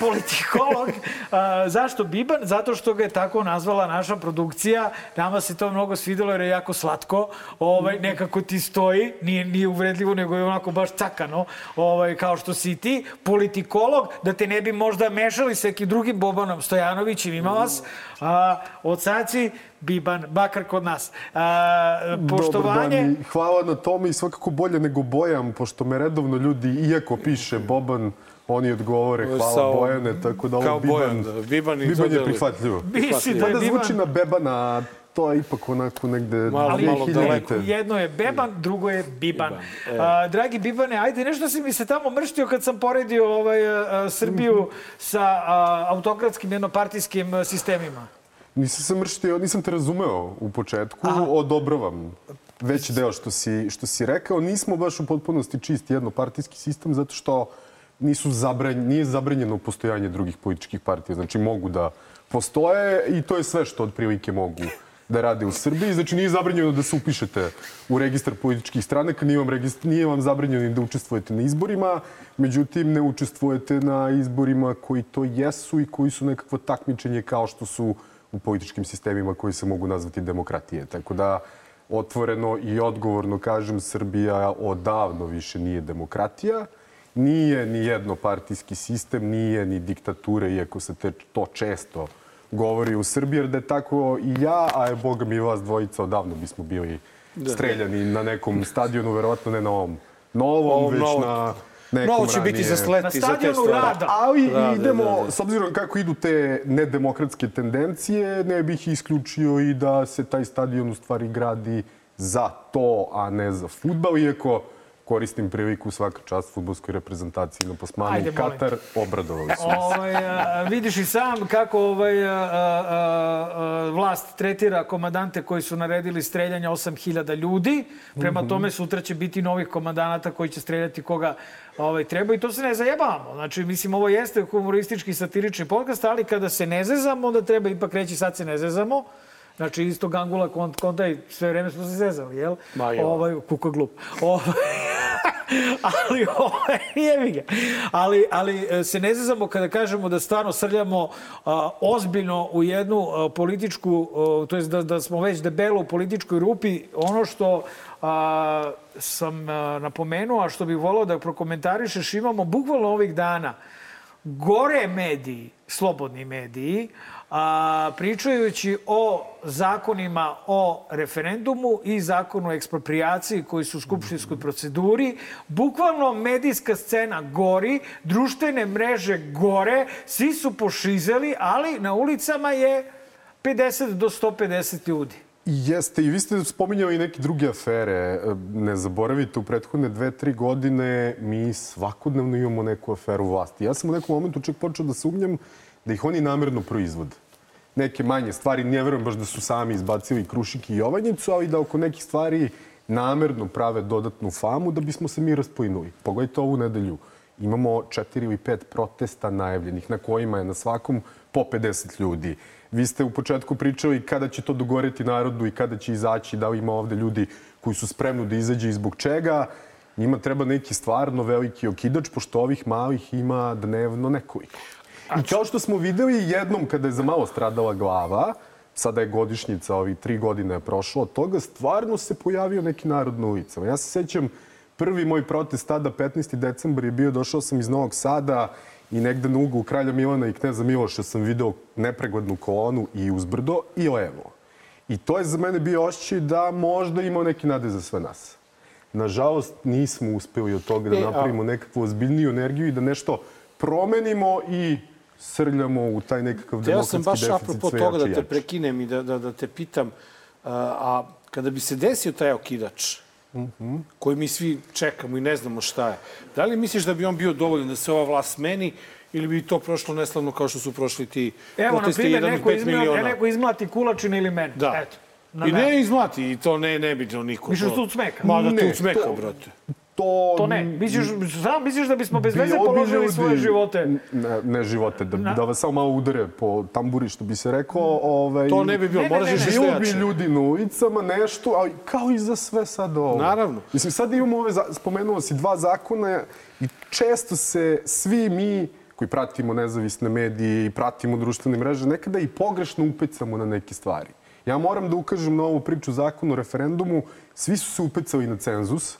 politikolog. A, zašto Biban? Zato što ga je tako nazvala naša produkcija. Nama se to mnogo svidelo jer je jako slatko. Ovaj, nekako ti stoji, nije, nije uvredljivo, nego je onako baš cakano, ovaj, kao što si i ti. Politikolog, da te ne bi možda mešali sa nekim drugim Bobanom Stojanovićem, ima vas. A, od sad si Biban, bakar kod nas. A, poštovanje... Dobar dan i hvala na tome i svakako bolje nego Bojan, pošto me redovno ljudi, iako piše Boban, oni odgovore hvala Sa- Bojane, tako da ovo Biban, Bojan, da. Biban Biban je prihvatljivo. Misli da je Mada Biban- zvuči na Bebana, to je ipak onako negde... Malo, Ali malo 2000-te. daleko. jedno je Beban, drugo je Biban. e. A, dragi Bibane, ajde, nešto si mi se tamo mrštio kad sam poredio ovaj, a, a, Srbiju sa a, autokratskim jednopartijskim a, sistemima. Nisam se mrštio, nisam te razumeo u početku, odobravam veći deo što si, što si rekao. Nismo baš u potpunosti čist jednopartijski sistem zato što nisu zabranj, nije zabranjeno postojanje drugih političkih partija. Znači mogu da postoje i to je sve što otprilike mogu da rade u Srbiji. Znači nije zabranjeno da se upišete u registar političkih stranaka, nije vam, registr, nije vam zabranjeno da učestvujete na izborima, međutim ne učestvujete na izborima koji to jesu i koji su nekakvo takmičenje kao što su u političkim sistemima koji se mogu nazvati demokratije. Tako da otvoreno i odgovorno kažem, Srbija odavno više nije demokratija, nije ni jednopartijski sistem, nije ni diktatura, iako se te, to često govori u Srbiji, jer da je tako i ja, a je Boga mi vas dvojica, odavno bismo bili streljani na nekom stadionu, verovatno ne na ovom novom, Ovom već novom. na nekom Novo će biti za sleti, Na za te stadionu stvari. rada. Ali Da, da, idemo, da, da. s obzirom kako idu te nedemokratske tendencije, ne bih isključio i da se taj stadion u stvari gradi za to, a ne za futbal, iako koristim priliku svaka čast futbolskoj reprezentaciji na plasmanu Ajde. Katar, obradovali su. Ovaj, a, vidiš i sam kako ovaj, a, a, a, vlast tretira komadante koji su naredili streljanje 8000 ljudi. Prema tome sutra će biti novih komandanata koji će streljati koga ovaj, treba i to se ne zajebavamo. Znači, mislim, ovo jeste humoristički satirični podcast, ali kada se ne zezamo, onda treba ipak reći sad se ne zezamo. Znači, isto gangula kont, konta i sve vreme smo se zezali, jel? Ma jo. Ovaj, kuka glup. Ovaj, ali ovaj, jebi ga. Ali, ali e, se ne zezamo kada kažemo da stvarno srljamo a, ozbiljno u jednu a, političku, a, to jest da, da smo već debelo u političkoj rupi. Ono što a, sam a, napomenuo, a što bih volao da prokomentarišeš, imamo bukvalno ovih dana gore mediji, slobodni mediji, a, pričajući o zakonima o referendumu i zakonu o ekspropriaciji koji su u skupštinskoj proceduri, bukvalno medijska scena gori, društvene mreže gore, svi su pošizeli, ali na ulicama je 50 do 150 ljudi. Jeste, i vi ste spominjali i neke druge afere. Ne zaboravite, u prethodne dve, tri godine mi svakodnevno imamo neku aferu vlasti. Ja sam u nekom momentu čak počeo da sumnjam da ih oni namerno proizvode. Neke manje stvari, ne verujem baš da su sami izbacili Krušik i Jovanjicu, ali da oko nekih stvari namerno prave dodatnu famu da bismo se mi rasplinuli. Pogledajte ovu nedelju. Imamo četiri ili pet protesta najavljenih na kojima je na svakom po 50 ljudi. Vi ste u početku pričali kada će to dogoreti narodu i kada će izaći, da li ima ovde ljudi koji su spremni da izađe i zbog čega. Njima treba neki stvarno veliki okidač, pošto ovih malih ima dnevno nekoliko. I kao što smo videli jednom kada je za malo stradala glava, sada je godišnjica, ovih tri godine je prošlo od toga, stvarno se pojavio neki narod na ulicama. Ja se sećam, prvi moj protest tada, 15. decembar je bio, došao sam iz Novog Sada i negde na uglu Kralja Milana i Kneza Miloša sam video nepreglednu kolonu i uzbrdo i levo. I to je za mene bio osjećaj da možda ima neki nade za sve nas. Nažalost, nismo uspeli od toga da E, napravimo nekakvu ozbiljniju energiju i da nešto promenimo i srljamo u taj nekakav Ja demokratski sam baš deficit apropo sve toga jače da te jače. prekinem i da, da, da te pitam, a kada bi se desio taj okidač, Mhm. koji mi svi čekamo i ne znamo šta je, da li misliš da bi on bio dovoljan da se ova vlast smeni ili bi to prošlo neslavno kao što su prošli ti Evo, na protesti primjer, jedan od neko, pet izmlati, miliona? neko izmlati kulačina ili mene. Da. Eto. Na I ne izmlati, i to ne, ne bi to niko. Da tu smeka? Ma da smeka, to- brate. To, To ne. Misliš, sam misliš da bismo bez veze položili ljudi- svoje živote? Ne, ne živote, da, da vas samo malo udare po tamburi, što bi se rekao. Ovaj, To ne bi bilo, moraš nešto Bilo bi ljudi na ulicama, nešto, ali kao i za sve sad ovo. Naravno. Mislim, sad imamo ove, spomenuo si dva zakona i često se svi mi koji pratimo nezavisne medije i pratimo društvene mreže, nekada i pogrešno upecamo na neke stvari. Ja moram da ukažem na ovu priču zakonu o referendumu. Svi su se upecali na cenzus,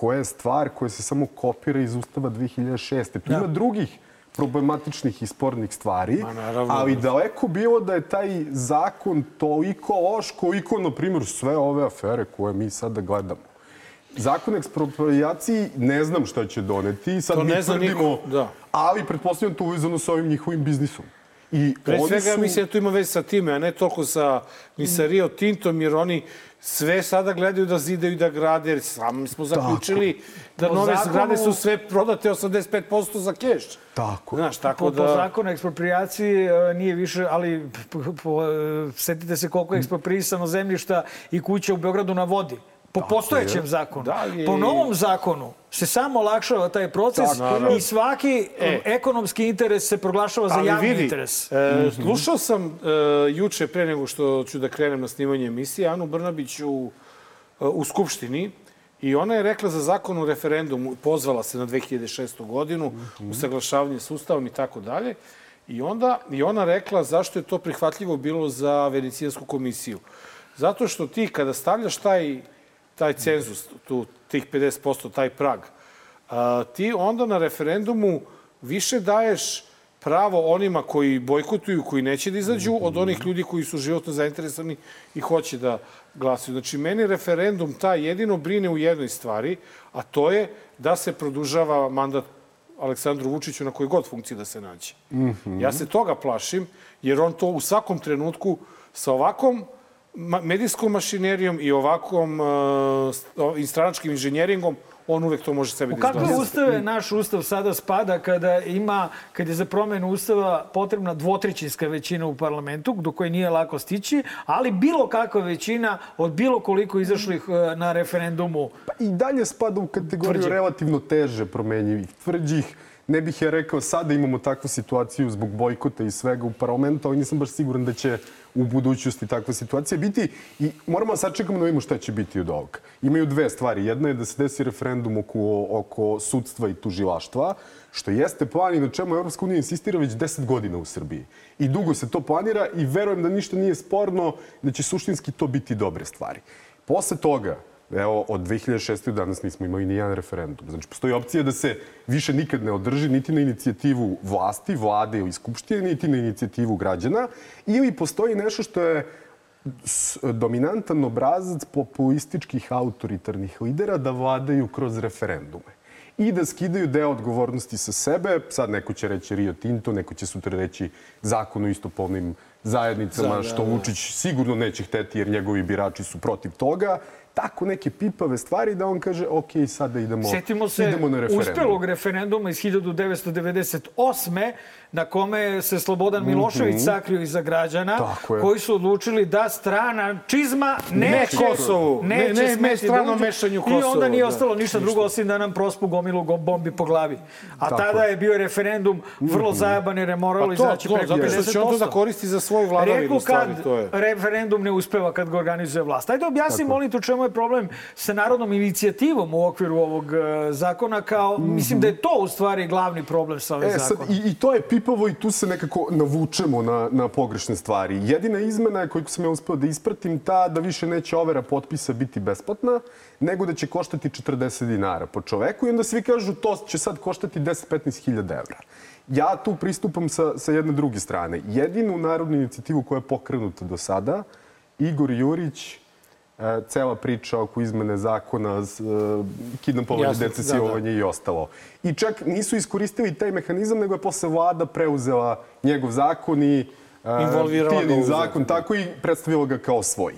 koja je stvar koja se samo kopira iz Ustava 2006. Tu ima drugih problematičnih i spornih stvari, Ma, naravno. ali daleko bilo da je taj zakon toliko loš koliko, na primjer, sve ove afere koje mi sada gledamo. Zakon o eksproprijaciji ne znam šta će doneti, sad To mi ne zna tvrdimo, niko, da. ali pretpostavljam to uvezano sa ovim njihovim biznisom. I Pre svega, su... mislim da to ima veze sa time, a ne toliko sa, ni sa Rio Tintom, jer oni sve sada gledaju da zidaju i da grade, jer sami smo zaključili da Po nove zakonu- zgrade su sve prodate 85% za keš. Tako. Znaš, tako Po, da... po zakonu o eksproprijaciji e, nije više, ali po, po, setite se koliko je eksproprisano zemljišta i kuća u Beogradu na vodi. Po postojećem zakonu. Da li je- Po novom zakonu se samo olakšava taj proces Tako, i svaki E. ekonomski interes se proglašava za Ali javni vidi, interes. E, slušao sam e, juče, pre nego što ću da krenem na snimanje emisije, Anu Brnabić u, e, u Skupštini i ona je rekla za zakon o referendumu, pozvala se na 2006. godinu, usaglašavanje s ustavom i tako dalje. I onda i ona rekla zašto je to prihvatljivo bilo za Venecijansku komisiju. Zato što ti kada stavljaš taj, taj cenzus, tu, tih 50%, taj prag, a, ti onda na referendumu više daješ pravo onima koji bojkotuju, koji neće da izađu, od onih ljudi koji su životno zainteresovani i hoće da glasuju. Znači, meni referendum taj jedino brine u jednoj stvari, a to je da se produžava mandat Aleksandru Vučiću na kojoj god funkciji da se nađe. Ja se toga plašim, jer on to u svakom trenutku sa ovakvom ma- medijskom mašinerijom i ovakvom uh, stranačkim inženjeringom, on uvek to može sebi U da kakve izglasa. ustave naš ustav sada spada kada ima, kad je za promenu ustava potrebna dvotrećinska većina u parlamentu, do koje nije lako stići, ali bilo kakva većina od bilo koliko izašlih e, na referendumu. Pa i dalje spada u kategoriju Tvrđih. relativno teže promenjivih, tvrđih. Ne bih ja rekao, sada imamo takvu situaciju zbog bojkota i svega u parlamentu, ali nisam baš siguran da će u budućnosti takva situacija biti. I moramo da sačekamo da vidimo šta će biti od ovoga. Imaju dve stvari. Jedna je da se desi referendum oko, oko sudstva i tužilaštva, što jeste plan i na čemu Evropska unija insistira već 10 godina u Srbiji. I dugo se to planira i verujem da ništa nije sporno, da će suštinski to biti dobre stvari. Posle toga, Evo, od 2006. do danas nismo imali ni jedan referendum. Znači, postoji opcija da se više nikad ne održi niti na inicijativu vlasti, vlade ili skupštine, niti na inicijativu građana. Ili postoji nešto što je dominantan obrazac populističkih autoritarnih lidera da vladaju kroz referendume i da skidaju deo odgovornosti sa sebe. Sad neko će reći Rio Tinto, neko će sutra reći zakon o istopolnim zajednicama, Da, da, što da. Vučić sigurno neće hteti jer njegovi birači su protiv toga. Tako neke pipave stvari da on kaže ok, sada idemo, Setimo se idemo na referendum. uspelog referenduma iz 1998. na kome se Slobodan Milošević sakrio iza građana Mhm. Je. koji su odlučili da strana čizma neće, Ne Kosovu. Ne- neće ne- ne smeti da stranom uđe. mešanju I onda nije da. ostalo ništa drugo osim da nam prospu gomilu go- bombi po glavi. A Tako tada je. Mhm. je bio referendum vrlo zajaban jer je moralo Pa to, izaći to, preko zato 50%. što će on to da koristi za svoju vladavinu, Rekao stvari, kad to je. referendum ne uspeva kad ga organizuje vlast. Ajde objasni, molim te, u čemu samo je problem sa narodnom inicijativom u okviru ovog e, zakona kao, mislim da je to u stvari glavni problem sa ovim E, sad, zakonom. i, i to je pipavo i tu se nekako navučemo na, na pogrešne stvari. Jedina izmena koju sam ja uspeo da ispratim ta da više neće overa potpisa biti besplatna, nego da će koštati 40 dinara po čoveku i onda svi kažu to će sad koštati 10-15 hiljada evra. Ja tu pristupam sa, sa jedne druge strane. Jedinu narodnu inicijativu koja je pokrenuta do sada, Igor Jurić, cela priča oko izmene zakona, e, kidnapovanje da, silovanje i ostalo. I čak nisu iskoristili taj mehanizam, nego je posle vlada preuzela njegov zakon i e, Tijanin zakon, tako i predstavila ga kao svoj.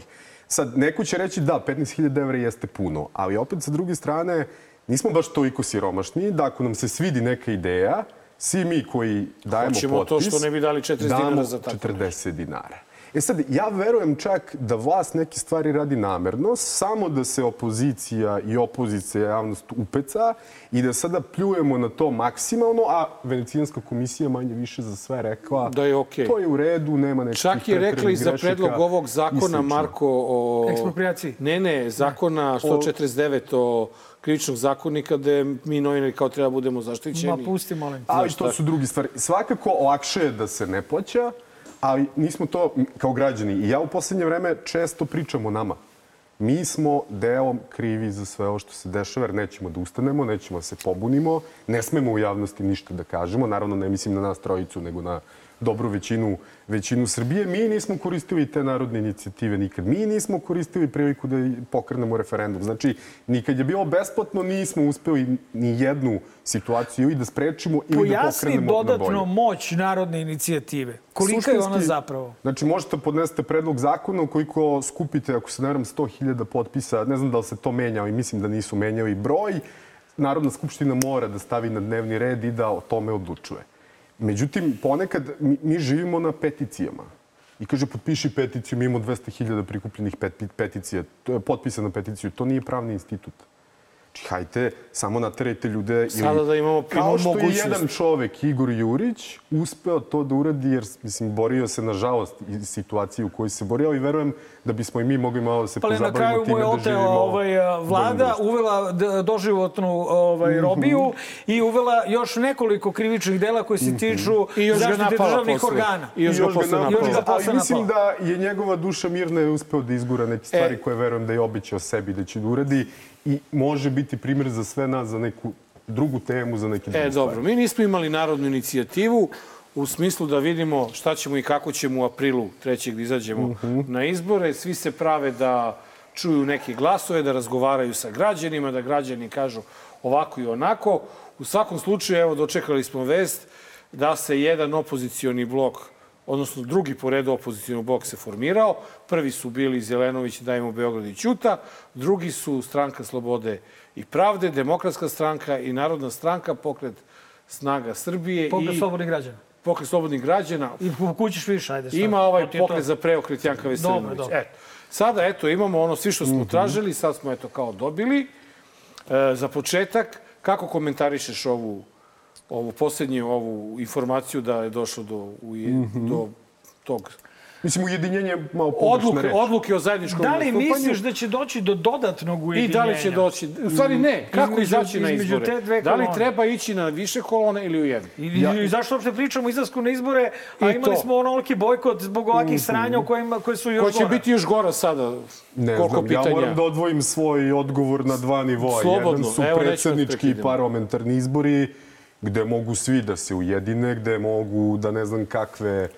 Sad, neko će reći da, 15.000 evra jeste puno, ali opet sa druge strane, nismo baš toliko siromašni da ako nam se svidi neka ideja, svi mi koji dajemo Hoćemo to potpis, što ne bi dali 40 damo dinara za tako 40 dinara. E sad, ja verujem čak da vlast neke stvari radi namerno, samo da se opozicija i opozicija javnost upeca i da sada pljujemo na to maksimalno, a Venecijanska komisija manje više za sve rekla Da je okej. to je u redu, nema nekakvih Čak je rekla i za predlog ovog zakona. Marko, o... Eksproprijaciji. Ne, ne, zakona 149 o krivičnog zakonika, gde mi novinari kao treba budemo zaštićeni. Ma pusti, molim. Ali to su drugi stvari. Svakako lakše je da se ne plaća, ali nismo to kao građani. I ja u poslednje vreme često pričam o nama. Mi smo delom krivi za sve ovo što se dešava, jer nećemo da ustanemo, nećemo da se pobunimo, ne smemo u javnosti ništa da kažemo. Naravno, ne mislim na nas trojicu, nego na dobru većinu, većinu Srbije. Mi nismo koristili te narodne inicijative nikad. Mi nismo koristili priliku da pokrenemo referendum. Znači, nikad je bilo besplatno, nismo uspeli ni jednu situaciju i da sprečimo ili da Pojasni pokrenemo na dodatno bolje. moć narodne inicijative. Kolika je ona zapravo? Znači, možete podnesete predlog zakona ukoliko skupite, ako se ne varam, 100.000 potpisa, ne znam da li se to menja, ali mislim da nisu menjali broj, Narodna skupština mora da stavi na dnevni red i da o tome odlučuje. Međutim, ponekad mi, mi živimo na peticijama. I kaže, potpiši peticiju, mi imamo 200.000 prikupljenih pet, peticija, potpisa na peticiju. To nije pravni institut. Znači, hajte, samo naterajte ljude. Sada da imamo- Kao imamo što je jedan čovek, Igor Jurić, uspeo to da uradi, jer, mislim, borio se, nažalost, iz situacije u kojoj se borio i verujem da bismo i mi mogli malo da se Pa na pozabavimo kraju mu time je da otela živimo ovaj, vlada, uvela doživotnu ovaj, Mhm. robiju i uvela još nekoliko krivičnih dela koji se tiču I još ga zaštite državnih posle. organa. I još ga posle napala. Još ga posle Ali mislim da je njegova duša mirna i uspeo da izgura neke stvari E. koje verujem da je obećao sebi da će da uradi i može biti primjer za sve nas za neku drugu temu, za neke druge E, stvari. dobro. Mi nismo imali narodnu inicijativu u smislu da vidimo šta ćemo i kako ćemo u aprilu trećeg da izađemo Mhm. na izbore. Svi se prave da čuju neke glasove, da razgovaraju sa građanima, da građani kažu ovako i onako. U svakom slučaju, evo, dočekali smo vest da se jedan opozicioni blok odnosno drugi po redu opozicijalni blok se formirao. Prvi su bili Zelenović, Dajmo Beograd i Ćuta, drugi su Stranka Slobode i Pravde, Demokratska stranka i Narodna stranka, pokret Snaga Srbije Pokret i slobodnih građana. pokret slobodnih građana. I kućiš više, ajde. šta? Ima ovaj pokret za preokret Janka Veselinović. dobro. Eto. Sada, eto, imamo ono svi što smo tražili, sad smo eto kao dobili. E, za početak, kako komentarišeš ovu, ovu posljednju ovu informaciju da je došlo do, u, do tog Mislim, ujedinjenje je malo pogrešna odluke, reč. odluke o zajedničkom Da li misliš da će doći do dodatnog I ujedinjenja? da li će doći? U stvari ne. Kako Između- izaći na izbore? te dve Da li treba ići na više kolone ili u jednu? I, i zašto uopšte pričamo o izlasku na izbore, a I imali to. Smo onoliki bojkot zbog ovakvih sranja u kojima, koje su još Ko će gore. biti još gora sada? Ne Koliko znam, pitanja? ja moram da odvojim svoj odgovor na dva nivoa. Slobodno, Jedan su vas predsjednički i parlamentarni izbori, gde mogu svi da se ujedine, gde mogu da ne znam kakve e,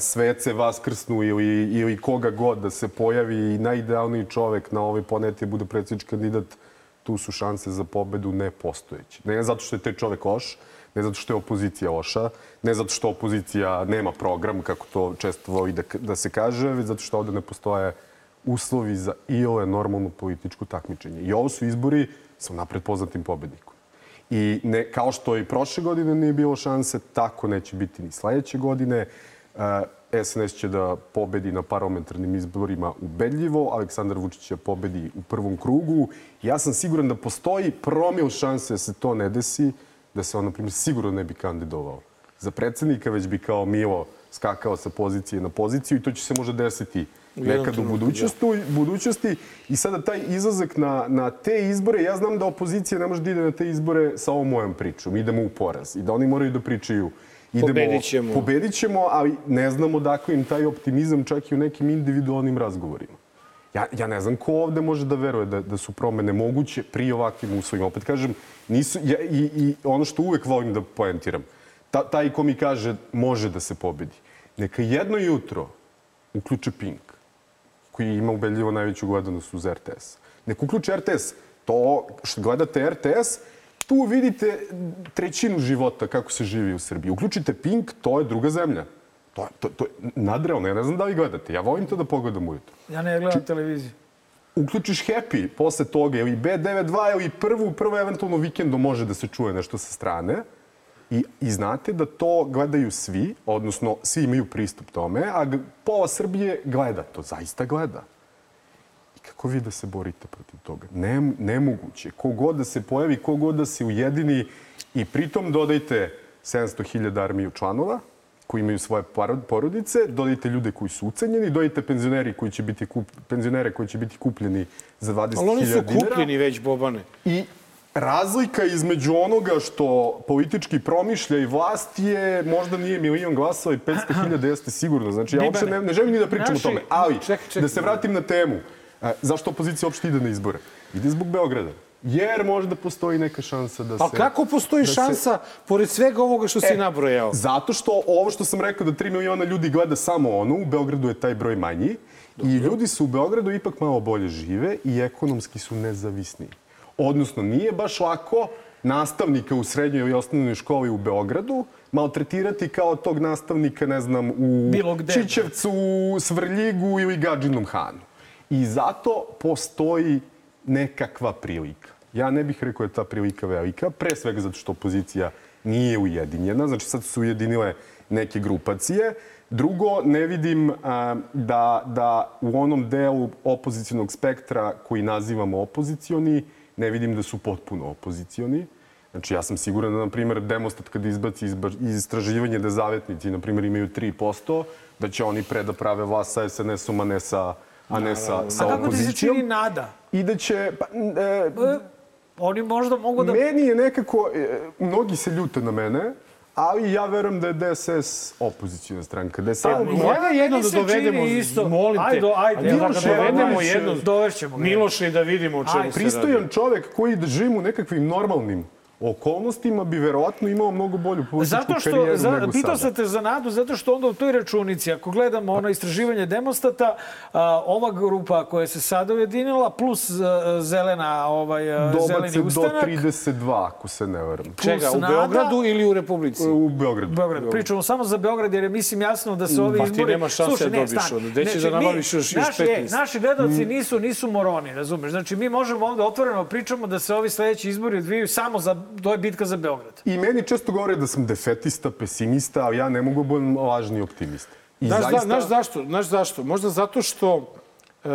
svece vaskrsnu ili, ili koga god da se pojavi i najidealniji čovek na ovoj planeti bude predsjednički kandidat, tu su šanse za pobedu nepostojeće. Ne zato što je taj čovek loš, ne zato što je opozicija loša, ne zato što opozicija nema program, kako to često voli da, da se kaže, već zato što ovde ne postoje uslovi za iole normalno političko takmičenje. I ovo su izbori sa napred poznatim pobednikom. I ne, kao što i prošle godine nije bilo šanse, tako neće biti ni sledeće godine. E, SNS će da pobedi na parlamentarnim izborima ubedljivo, Aleksandar Vučić će pobedi u prvom krugu. Ja sam siguran da postoji promil šanse da se to ne desi, da se on, na primjer, sigurno ne bi kandidovao za predsednika, već bi kao Milo skakao sa pozicije na poziciju i to će se možda desiti nekad u budućnosti, budućnosti. I sada taj izlazak na, na te izbore, ja znam da opozicija ne može da ide na te izbore sa ovom mojom pričom. Idemo u poraz i da oni moraju da pričaju idemo, Pobedit ćemo. pobedit ćemo, ali ne znamo dakle im taj optimizam čak i u nekim individualnim razgovorima. Ja, ja ne znam ko ovde može da veruje da, da su promene moguće pri ovakvim uslovima. Opet kažem, nisu, ja, i, i ono što uvek volim da poentiram, ta, taj ko mi kaže može da se pobedi, neka jedno jutro uključe Pink, koji ima ubedljivo najveću gledanost uz RTS. Nek uključe RTS. To što gledate RTS, tu vidite trećinu života kako se živi u Srbiji. Uključite Pink, to je druga zemlja. To, je- to, to je nadrealno. Ja ne znam da li gledate. Ja volim to da pogledam ujutro. Ja ne gledam televiziju. Uključiš Happy posle toga ili B92 ili prvu, prvo eventualno vikendom može da se čuje nešto sa strane. I, I znate da to gledaju svi, odnosno svi imaju pristup tome, a pola Srbije gleda to, zaista gleda. I kako vi da se borite protiv toga? Ne, nemoguće. Kogod da se pojavi, kogod da se ujedini i pritom dodajte 700.000 armiju članova, koji imaju svoje porodice, dodajte ljude koji su ucenjeni, dodajte penzioneri koji će biti kup, penzionere koji će biti kupljeni za 20.000 Ali oni su dinara. kupljeni već, Bobane. I razlika između onoga što politički promišlja i vlast je možda nije milion glasova i 500.000 jeste sigurno. Znači, ja uopšte ne, ne želim ni da pričam naši- o tome. Ali, Čekaj, čekaj. da se vratim na temu. E, zašto opozicija uopšte ide na izbore? Ide zbog Beograda. Jer možda postoji neka šansa da se... Ali kako postoji da se- šansa, pored svega ovoga što si E, nabrojao? Zato što ovo što sam rekao da 3 miliona ljudi gleda samo ono, u Beogradu je taj broj manji i ljudi su u Beogradu ipak malo bolje žive i ekonomski su nezavisni. Odnosno, nije baš lako nastavnika u srednjoj i osnovnoj školi u Beogradu maltretirati kao tog nastavnika, ne znam, u. Čičevcu, Svrljigu ili Gadžinom Hanu. I zato postoji nekakva prilika. Ja ne bih rekao da je ta prilika velika, pre svega zato što opozicija nije ujedinjena, znači sad su ujedinile neke grupacije. Drugo, ne vidim a, da, da u onom delu opozicionog spektra koji nazivamo opozicioni, ne vidim da su potpuno opozicioni. Znači, ja sam siguran da, na primjer, Demostat kad izbaci izba- iz istraživanje da zavetnici, na primjer, imaju 3%, da će oni pre da prave vlast sa SNS-om, a ne sa, a ne sa, sa A kako ti se opozicijom. čini nada? I da će... Pa, e, Oni možda mogu da... Meni je nekako, e, mnogi se ljute na mene, ali ja verujem da je DSS opozicijna stranka. Da samo... Evo, Moja meni jedno da dovedemo, isto. molim te. Ajde, ajde, evo, da da dovedemo Miloše, jedno, dovešćemo. Miloše i da vidimo o čemu Ajde. se radi. Pristojan čovek koji da živim u nekakvim normalnim okolnostima bi verovatno imao mnogo bolju političku Zato što, karijeru za, nego pitao sada. sam te za nadu, zato što onda u toj računici, ako gledamo ono istraživanje demostata, a, ova grupa koja se sada ujedinila, plus a, zelena, ovaj, a, Dobac zeleni je do ustanak, 32, ako se ne varam. Čega, u nada- Beogradu ili u Republici? U Beogradu. Beograd. Pričamo samo za Beograd jer je mislim jasno da se ovi Pa ti izbori... nemaš šanse Slušaj, da ne, dobiš onda. Gde Znači, da nabaviš još- još naši, 15? e, Naši gledalci Mm. nisu, nisu moroni, razumeš? Znači mi možemo ovde otvoreno pričamo da se ovi sledeći izbori odvijaju samo za... To je bitka za Beograd. I meni često govore da sam defetista, pesimista, ali ja ne mogu da budem lažni optimista. I Znaš, zaista- znaš zašto? Znaš zašto? Možda zato što e,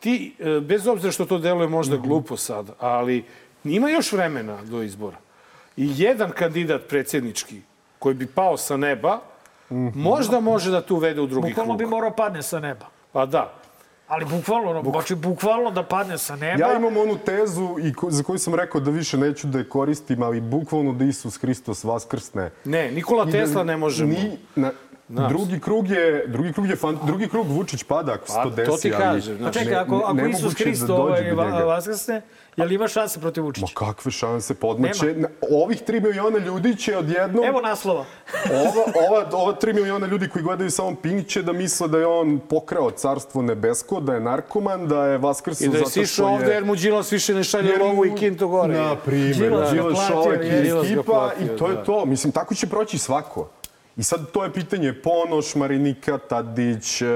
ti, e, bez obzira što to deluje možda Mhm. glupo sad, ali ima još vremena do izbora. I jedan kandidat predsjednički koji bi pao sa neba, Mhm. možda može da tu uvede u drugi Bukvalno bi morao padne sa neba. Pa da. Ali bukvalno, ono, znači bukvalno da padne sa neba. Ja imam onu tezu i ko, za koju sam rekao da više neću da je koristim, ali bukvalno da Isus Hristos vaskrsne. Ne, Nikola I da Tesla ne možemo. Ni, na, Znaš. drugi krug je, drugi krug je fan, drugi krug Vučić pada ako se Pa, to to desi. ti ali kažem, Pa znači, čekaj, ako, ako Isus da Hristo ovaj, vaskrsne, je li ima šanse protiv Vučića? Ma kakve šanse podmaće? Na- Ovih 3 miliona ljudi će odjednom... Evo naslova. ova, ova, ova 3 miliona ljudi koji gledaju samo Pink će da misle da je on pokrao carstvo nebesko, da je narkoman, da je vaskrsao I da je zato što je... sišao ovde jer mu Đilas više ne šalje lovu i kinto gore. Na primjer, Đilas ga Đilas platio, čovek je. iz Đilas ga ekipa platio, i to je da. to. Mislim, tako će proći svako. I sad to je pitanje Ponoš, Marinika Tadić, e,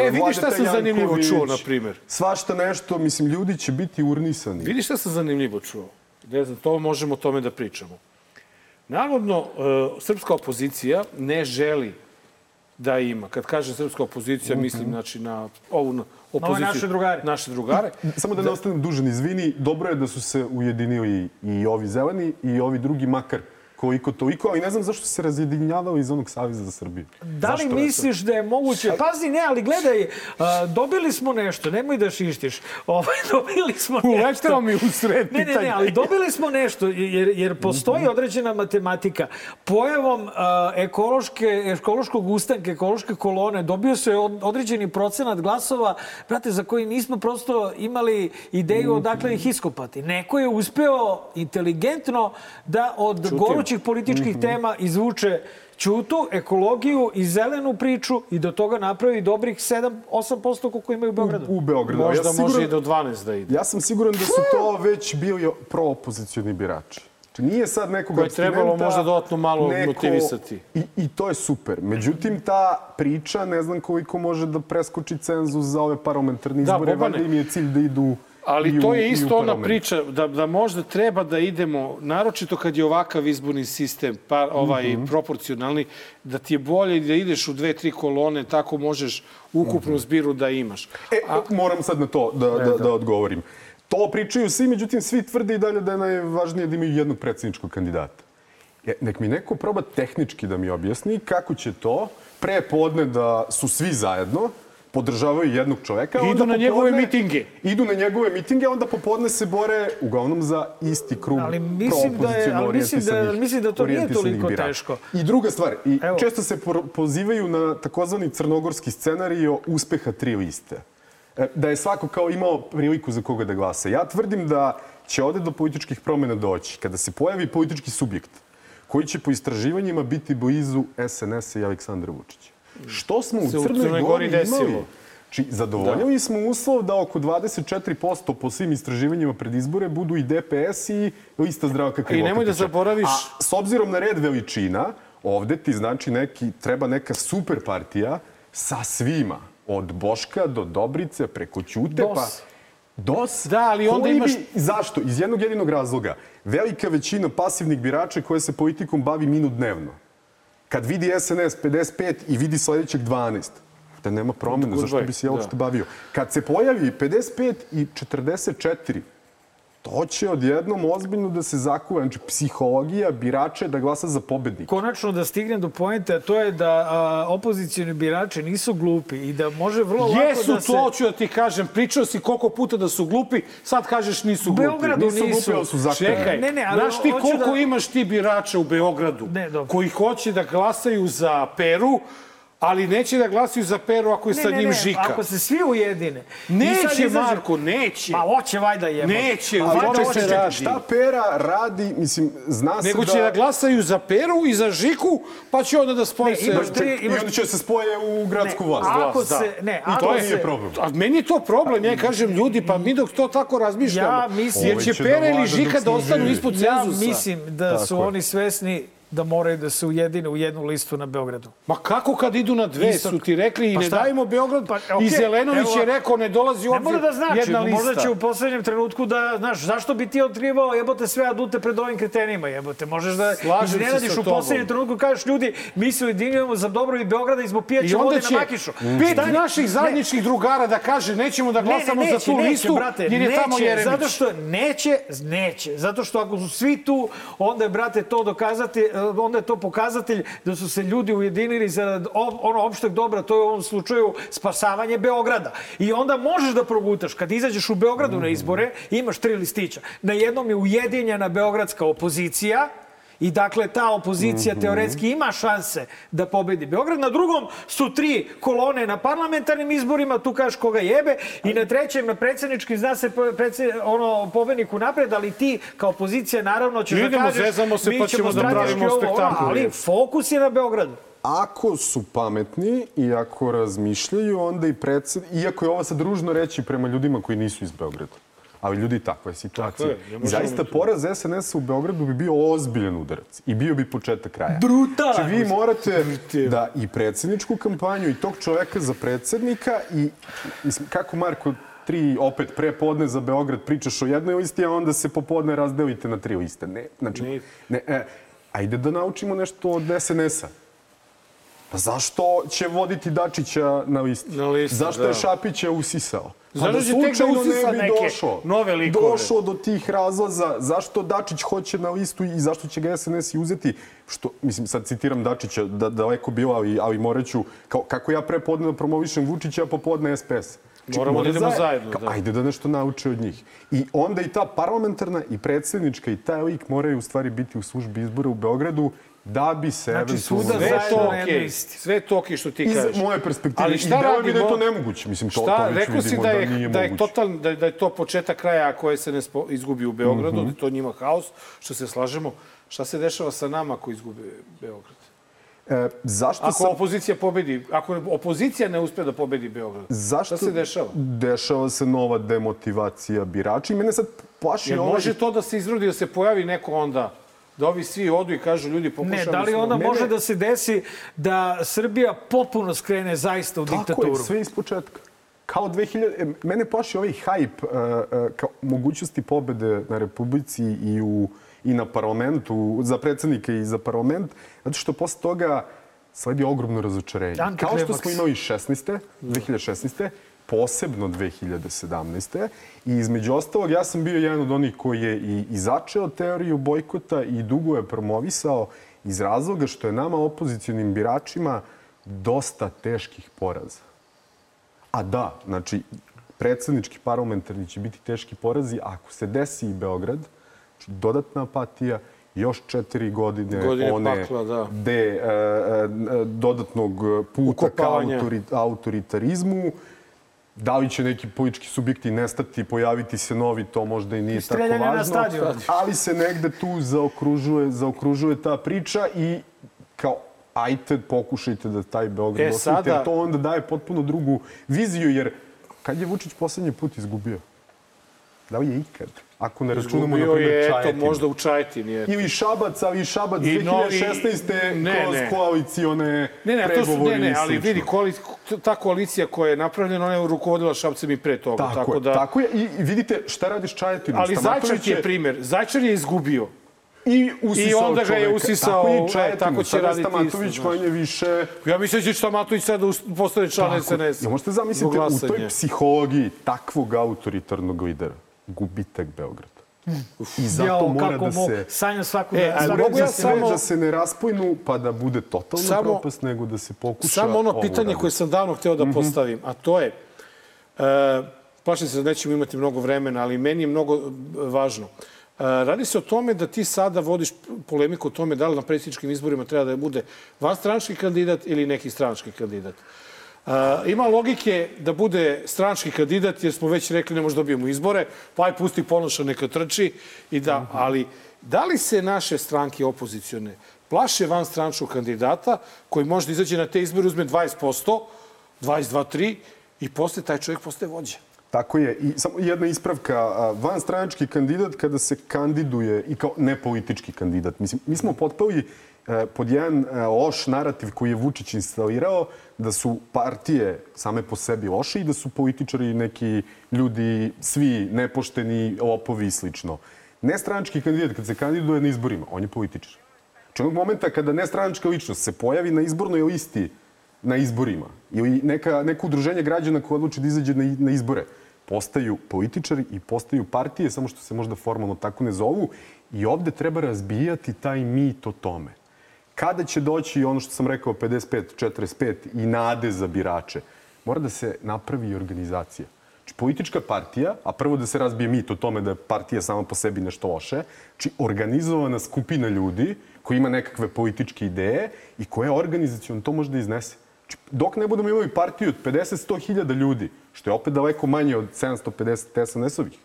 E, vidi šta sam zanimljivo čuo, na primjer. Svašta nešto, mislim, ljudi će biti urnisani. Vidi šta sam zanimljivo čuo. Ne znam, to možemo o tome da pričamo. Navodno, e, srpska opozicija ne želi da ima. Kad kažem srpska opozicija, mislim znači na ovu na opoziciju. naše drugare. Naše drugare. Samo da ne ostanem dužan, izvini, dobro je da su se ujedinili i ovi zeleni i ovi drugi, makar koliko toliko, ali ne znam zašto se razjedinjavao iz onog Saveza za Srbiju. Da li Zašto? misliš da je moguće? Pazi, ne, ali gledaj, a, dobili smo nešto, nemoj da šištiš. Ovaj, dobili smo nešto. Uleteo mi u sred Ne, ne, ne, ali dobili smo nešto, jer, jer postoji određena matematika. Pojavom a, ekološke, ekološkog ustanka, ekološke kolone, dobio se od- određeni procenat glasova, brate, za koji nismo prosto imali ideju odakle ih iskopati. Neko je uspeo inteligentno da od Ćutim. Gorućih političkih Mhm. tema izvuče ćutu, ekologiju i zelenu priču i do toga napravi dobrih 7-8% koliko imaju u Beogradu. U Beogradu. Možda Ja može i do 12 da ide. Ja sam siguran da su to već bili proopozicioni birači. Znači, nije sad nekog Koje je trebalo možda dodatno malo motivisati. I, I to je super. Međutim, ta priča, ne znam koliko može da preskoči cenzus za ove parlamentarne Da, izbore. Bobane. Valjda im je cilj da idu Ali to je isto ona priča da, da možda treba da idemo, naročito kad je ovakav izborni sistem, pa, ovaj Mhm. proporcionalni, da ti je bolje da ideš u dve, tri kolone, tako možeš ukupnu zbiru da imaš. E, moram sad na to da, da, da odgovorim. To pričaju svi, međutim, svi tvrde i dalje da je najvažnije da imaju jednog predsjedničkog kandidata. E, nek mi neko proba tehnički da mi objasni kako će to pre podne da su svi zajedno, podržavaju jednog čoveka. a Idu na njegove mitinge. Idu na njegove mitinge, onda popodne se bore uglavnom za isti krug Ali mislim da je- ali mislim da- mislim da to nije toliko birača. teško. I druga stvar, i Evo. često se pozivaju na takozvani crnogorski scenario uspeha tri liste. E, Da je svako kao imao priliku za koga da glasa. Ja tvrdim da će ovde do političkih promjena doći kada se pojavi politički subjekt koji će po istraživanjima biti blizu SNS-a i Aleksandra Vučića. Što smo u Crnoj, Crnoj Gori desilo. imali? Či, zadovoljili smo uslov da oko 24% po svim istraživanjima pred izbore budu i DPS i lista Zdravka Krivokatića. nemoj da zaboraviš- A s obzirom na red veličina, ovde ti znači neki, treba neka super partija sa svima. Od Boška do Dobrice, preko Ćute, DOS. pa... DOS? Da, ali onda imaš- Bi, zašto? Iz jednog jedinog razloga. Velika većina pasivnih birača koja se politikom bavi minut dnevno. Kad vidi SNS 55 i vidi sledećeg 12, da nema promene, zašto bi se ja Da. uopšte bavio. Kad se pojavi 55 i 44, to će odjednom ozbiljno da se zakuva. Znači, psihologija birača je da glasa za pobednika. Konačno da stignem do pojenta, a to je da a, opozicijni birači nisu glupi i da može vrlo lako Jesu, da se... to ću da ti kažem. Pričao si koliko puta da su glupi, sad kažeš nisu U glupi. Beogradu Nisu nisu. glupi, ali su zahtevni. Čekaj, Ne, ne, ali znaš ti koliko da- imaš ti birača u Beogradu Ne, dobro. koji hoće da glasaju za Peru, ali neće da glasaju za Peru ako je Ne, sa ne, njim ne, Žika. Ako se svi ujedine. i Neće, izađe- Marko, neće. Ma hoće valjda jebo. Neće, u tome hoće. se radi. Šta Pera radi, mislim, zna se Nego da... će da glasaju za Peru i za Žiku, pa će onda da spoje Ne, se... imaš tri- I onda će se spoje u gradsku Ne, vlast. ako vlast, da. se... Ne, I ako to se... nije problem. A meni je to problem, ja kažem ljudi, pa mi dok to tako razmišljamo, Ja mislim- jer će Ovaj će da Pera ili Žika da ostanu ispod Ja cenzusa. mislim da su je. oni svesni da moraju da se ujedine u jednu listu na Beogradu. Ma kako kad idu na dve, Istok. su ti rekli i Pa ne šta? dajemo Beograd Pa, i okej, Zelenović evo- je rekao ne dolazi Ne obzir mora da znači, jedna no, lista. možda će u poslednjem trenutku da, znaš, zašto bi ti otkrivao jebote sve adute pred ovim kretenima, jebote. Možeš da Slažem iznenadiš u poslednjem trenutku, kažeš ljudi, mi se ujedinjujemo za dobro i Beograda i zbog I pijaće vode će na Makišu. pet Stani- naših zajedničkih drugara da kaže nećemo da glasamo ne, ne, za neće, tu neće, listu brate, jer je tamo neće, Jeremić. Zato što neće, neće. Zato što ako su svi tu, onda je, brate, to dokazati, onda je to pokazatelj da su se ljudi ujedinili za ono opšteg dobra, to je u ovom slučaju spasavanje Beograda. I onda možeš da progutaš, kad izađeš u Beogradu na izbore, imaš tri listića. Na jednom je ujedinjena beogradska opozicija, I dakle, ta opozicija teoretski ima šanse da pobedi Beograd. Na drugom su tri kolone na parlamentarnim izborima, tu kažeš koga jebe. I na trećem, na predsjedničkim, zna se predsjed, ono, pobedniku napred, ali ti kao opozicija naravno ćeš da Idemo, kažeš zezamo se, mi pa ćemo ćemo da pravimo spektakl. Ali fokus je na Beogradu. Ako su pametni i ako razmišljaju, onda i predsed... Iako je ovo sad ružno reći prema ljudima koji nisu iz Beograda. Ali ljudi, takva situacija. Je, ne I zaista poraz SNS-a u Beogradu bi bio ozbiljan udarac. I bio bi početak kraja. Brutalan. Znači, vi morate da i predsjedničku kampanju i tog čoveka za predsjednika i, mislim, kako Marko tri opet prepodne za Beograd pričaš o jednoj listi, a onda se popodne razdelite na tri liste. Ne, znači, Ne. ne, e, ajde da naučimo nešto od SNS-a. Pa zašto će voditi Dačića na listi? Na listi, zašto da. je Šapića usisao? Pa Zašto će tek da usisa ne bi neke došao, nove likove? došao do tih razlaza, zašto Dačić hoće na listu i zašto će ga SNS i uzeti? Što, mislim, sad citiram Dačića, da, daleko bilo, ali, ali moraću, kao, kako ja prepodne da promovišem Vučića, a popodne SPS. Znači, Moramo da idemo zaje- zajedno, kao, da. Ajde da nešto nauče od njih. I onda i ta parlamentarna i predsjednička i taj lik moraju u stvari biti u službi izbora u Beogradu da bi se Znači, eventualno svuda zajedno jednoj okej. listi. Sve to okej što ti iz kažeš. moje perspektive. Ali I šta deluje mi da je to radimo? nemoguće. Mislim, to, Šta, to već rekao si vidimo da da, je, nije da je, moguće. total, da, je, da je to početak kraja koje se ne spo, izgubi u Beogradu, Mhm. da je to njima haos, što se slažemo. Šta se dešava sa nama ako izgube Beograd? E, zašto Ako sam... opozicija pobedi, ako opozicija ne uspe da pobedi Beograd, Zašto šta se dešava? Dešava se nova demotivacija birača i mene sad plaši Jer ovaj... može to da se izrodi, da se pojavi neko onda, da ovi svi odu i kažu ljudi pokušamo... Ne, da li onda Ne, može da se desi da Srbija potpuno skrene zaista u Tako diktaturu? je, sve iz početka. Kao 2000... e, Mene plaši ovaj hajp uh, uh, kao mogućnosti pobede na Republici i, u, i na parlamentu, za predsednike i za parlament, zato što posle toga sledi ogromno razočarenje. Kao što smo imali 16. 2016 posebno 2017. I između ostalog, ja sam bio jedan od onih koji je i, i začeo teoriju bojkota i dugo je promovisao iz razloga što je nama opozicionim biračima dosta teških poraza. A da, znači, predsednički parlamentarni će biti teški porazi ako se desi i Beograd, znači dodatna apatija, još četiri godine, Godine one pakla, da. de, e, e, dodatnog puta ka Ukopavanja. autori, autoritarizmu, da li će neki politički subjekti nestati, pojaviti se novi, to možda i nije tako važno. Ali se negde tu zaokružuje, zaokružuje ta priča i kao ajte pokušajte da taj Beograd E, osvojite, sada- to onda daje potpuno drugu viziju, jer kad je Vučić poslednji put izgubio? Da li je ikad? Ako ne računamo, na primjer, je, eto, Čajetinu. možda u Čajetini. eto. Ili Šabac, ali Šabac I novi- 2016. ne, kroz ne. koalicione Ne, ne, to su, pregovori ne, ne, ali vidi, koali, ta koalicija koja je napravljena, ona je rukovodila Šapcem i pre toga. Tako, Tako, je, da, tako je. I vidite šta radi s Čajetinom. ali Stamatović Zajčar je primjer. Zajčar je izgubio. I usisao I onda ga je čoveka. usisao, Tako e, i Čajetinu. tako će raditi Stamatović isto, znaš. manje više... Ja mislim da će Štamatović sada postane član SNS. Ja možete zamisliti u toj psihologiji takvog autoritarnog lidera gubitak Beograda. I zato Jao, mora da se... Sanjam svaku E, da... ali mogu ja da se- samo- da se ne raspojnu pa da bude totalna Samo- propast, nego da se pokuša Samo ono pitanje uraditi. koje sam davno hteo da postavim, a to je, e, plašim se da nećemo imati mnogo vremena, ali meni je mnogo e, važno. E, radi se o tome da ti sada vodiš polemiku o tome da li na predsjedničkim izborima treba da bude vanstranački kandidat ili neki stranački kandidat. E, ima logike da bude stranački kandidat, jer smo već rekli ne možda dobijemo izbore, pa aj pusti ponoša neka trči, i da, ali da li se naše stranke opozicione plaše van stranačkog kandidata koji može da izađe na te izbore, uzme 20%, 22-3 i posle taj čovjek postaje vođa. Tako je. I samo jedna ispravka. Van stranački kandidat kada se kandiduje i kao nepolitički kandidat. Mislim, mi smo potpali pod jedan e, loš narativ koji je Vučić instalirao da su partije same po sebi loše i da su političari neki ljudi svi nepošteni, lopovi i slično. Nestranački kandidat kad se kandiduje na izborima, on je političar. Znači onog momenta kada nestranačka ličnost se pojavi na izbornoj listi na izborima ili neka, neko udruženje građana koje odluči da izađe na, na izbore, postaju političari i postaju partije, samo što se možda formalno tako ne zovu. I ovde treba razbijati taj mit o tome. Kada će doći ono što sam rekao 55, 45 i nade za birače, mora da se napravi organizacija. Znači, politička partija, a prvo da se razbije mit o tome da je partija sama po sebi nešto loše, znači organizovana skupina ljudi koji ima nekakve političke ideje i koja organizacijon to može da iznese. Znači, dok ne budemo imali partiju od 50-100 hiljada ljudi, što je opet daleko manje od 750 SNS-ovih,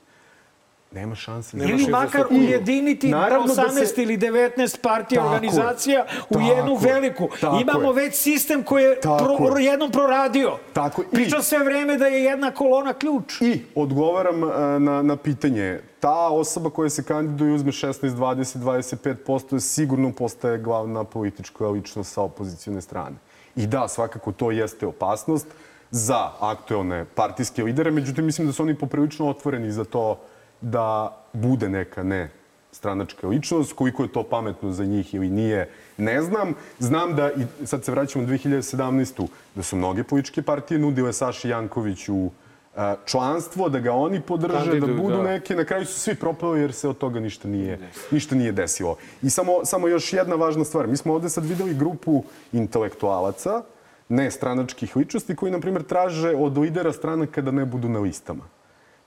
nema šanse. za Ili makar ujediniti Naravno da 18 se- ili 19 partija Tako je. organizacija u jednu je. veliku. Imamo je. već sistem koji je Tako pro, je. jednom proradio. Tako Priča sve vreme da je jedna kolona ključ. I odgovaram e, na, na pitanje. Ta osoba koja se kandiduje uzme 16, 20, 25%, sigurno postaje glavna politička ličnost sa opozicijone strane. I da, svakako to jeste opasnost za aktuelne partijske lidere, međutim mislim da su oni poprilično otvoreni za to da bude neka ne stranačka ličnost, koliko je to pametno za njih ili nije, ne znam. Znam da, i sad se vraćamo u 2017. da su mnoge političke partije nudile Saši Jankoviću a, članstvo, da ga oni podrže, da Kandiduju, budu da. neke. Na kraju su svi propali jer se od toga ništa nije, ništa nije desilo. I samo, samo još jedna važna stvar. Mi smo ovde sad videli grupu intelektualaca, ne stranačkih ličnosti, koji, na primjer, traže od lidera stranaka da ne budu na listama.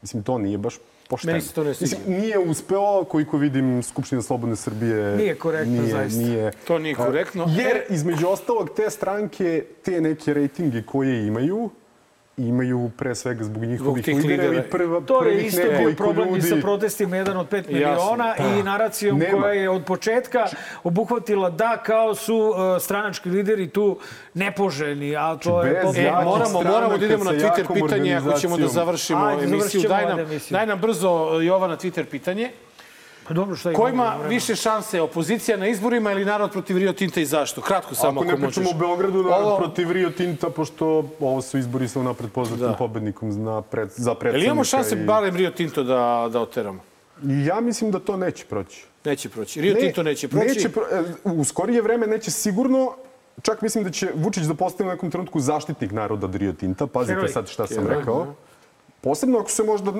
Mislim, to nije baš pošteno. Meni se to ne sviđa. Mislim, nije uspeo, koliko vidim, Skupština Slobodne Srbije... Nije korektno, nije, zaista. Nije, To nije korektno. Jer, između ostalog, te stranke, te neke rejtinge koje imaju, imaju pre svega zbog njihovih tih lidera lidera. i prva, To je prvih isto bio problem i ljudi. sa protestima jedan od 5 Jasno, miliona da. i naracijom Nema. koja je od početka obuhvatila da kao su uh, stranački lideri tu nepoželjni, a to je... E, moramo, moramo da idemo na Twitter pitanje ako ćemo da završimo Ajde, emisiju. Daj nam, daj nam brzo, Jovana, Twitter pitanje. Pa dobro, šta Ko ima više šanse, opozicija na izborima ili narod protiv Rio Tinta i zašto? Kratko samo Ako ako, ne pričamo možeš. o Beogradu, narod Ovo- protiv Rio Tinta, pošto ovo su izbori sa napred poznatim Da. pobednikom na pred, za predsednika. imamo šanse i- barem Rio Tinto da, da oteramo? Ja mislim da to neće proći. Neće proći. Rio Tinto neće proći. Neće pro, e, u skorije vreme neće sigurno Čak mislim da će Vučić da postane u nekom trenutku zaštitnik naroda od Rio Tinta. Pazite sad šta sam rekao. Posebno ako se možda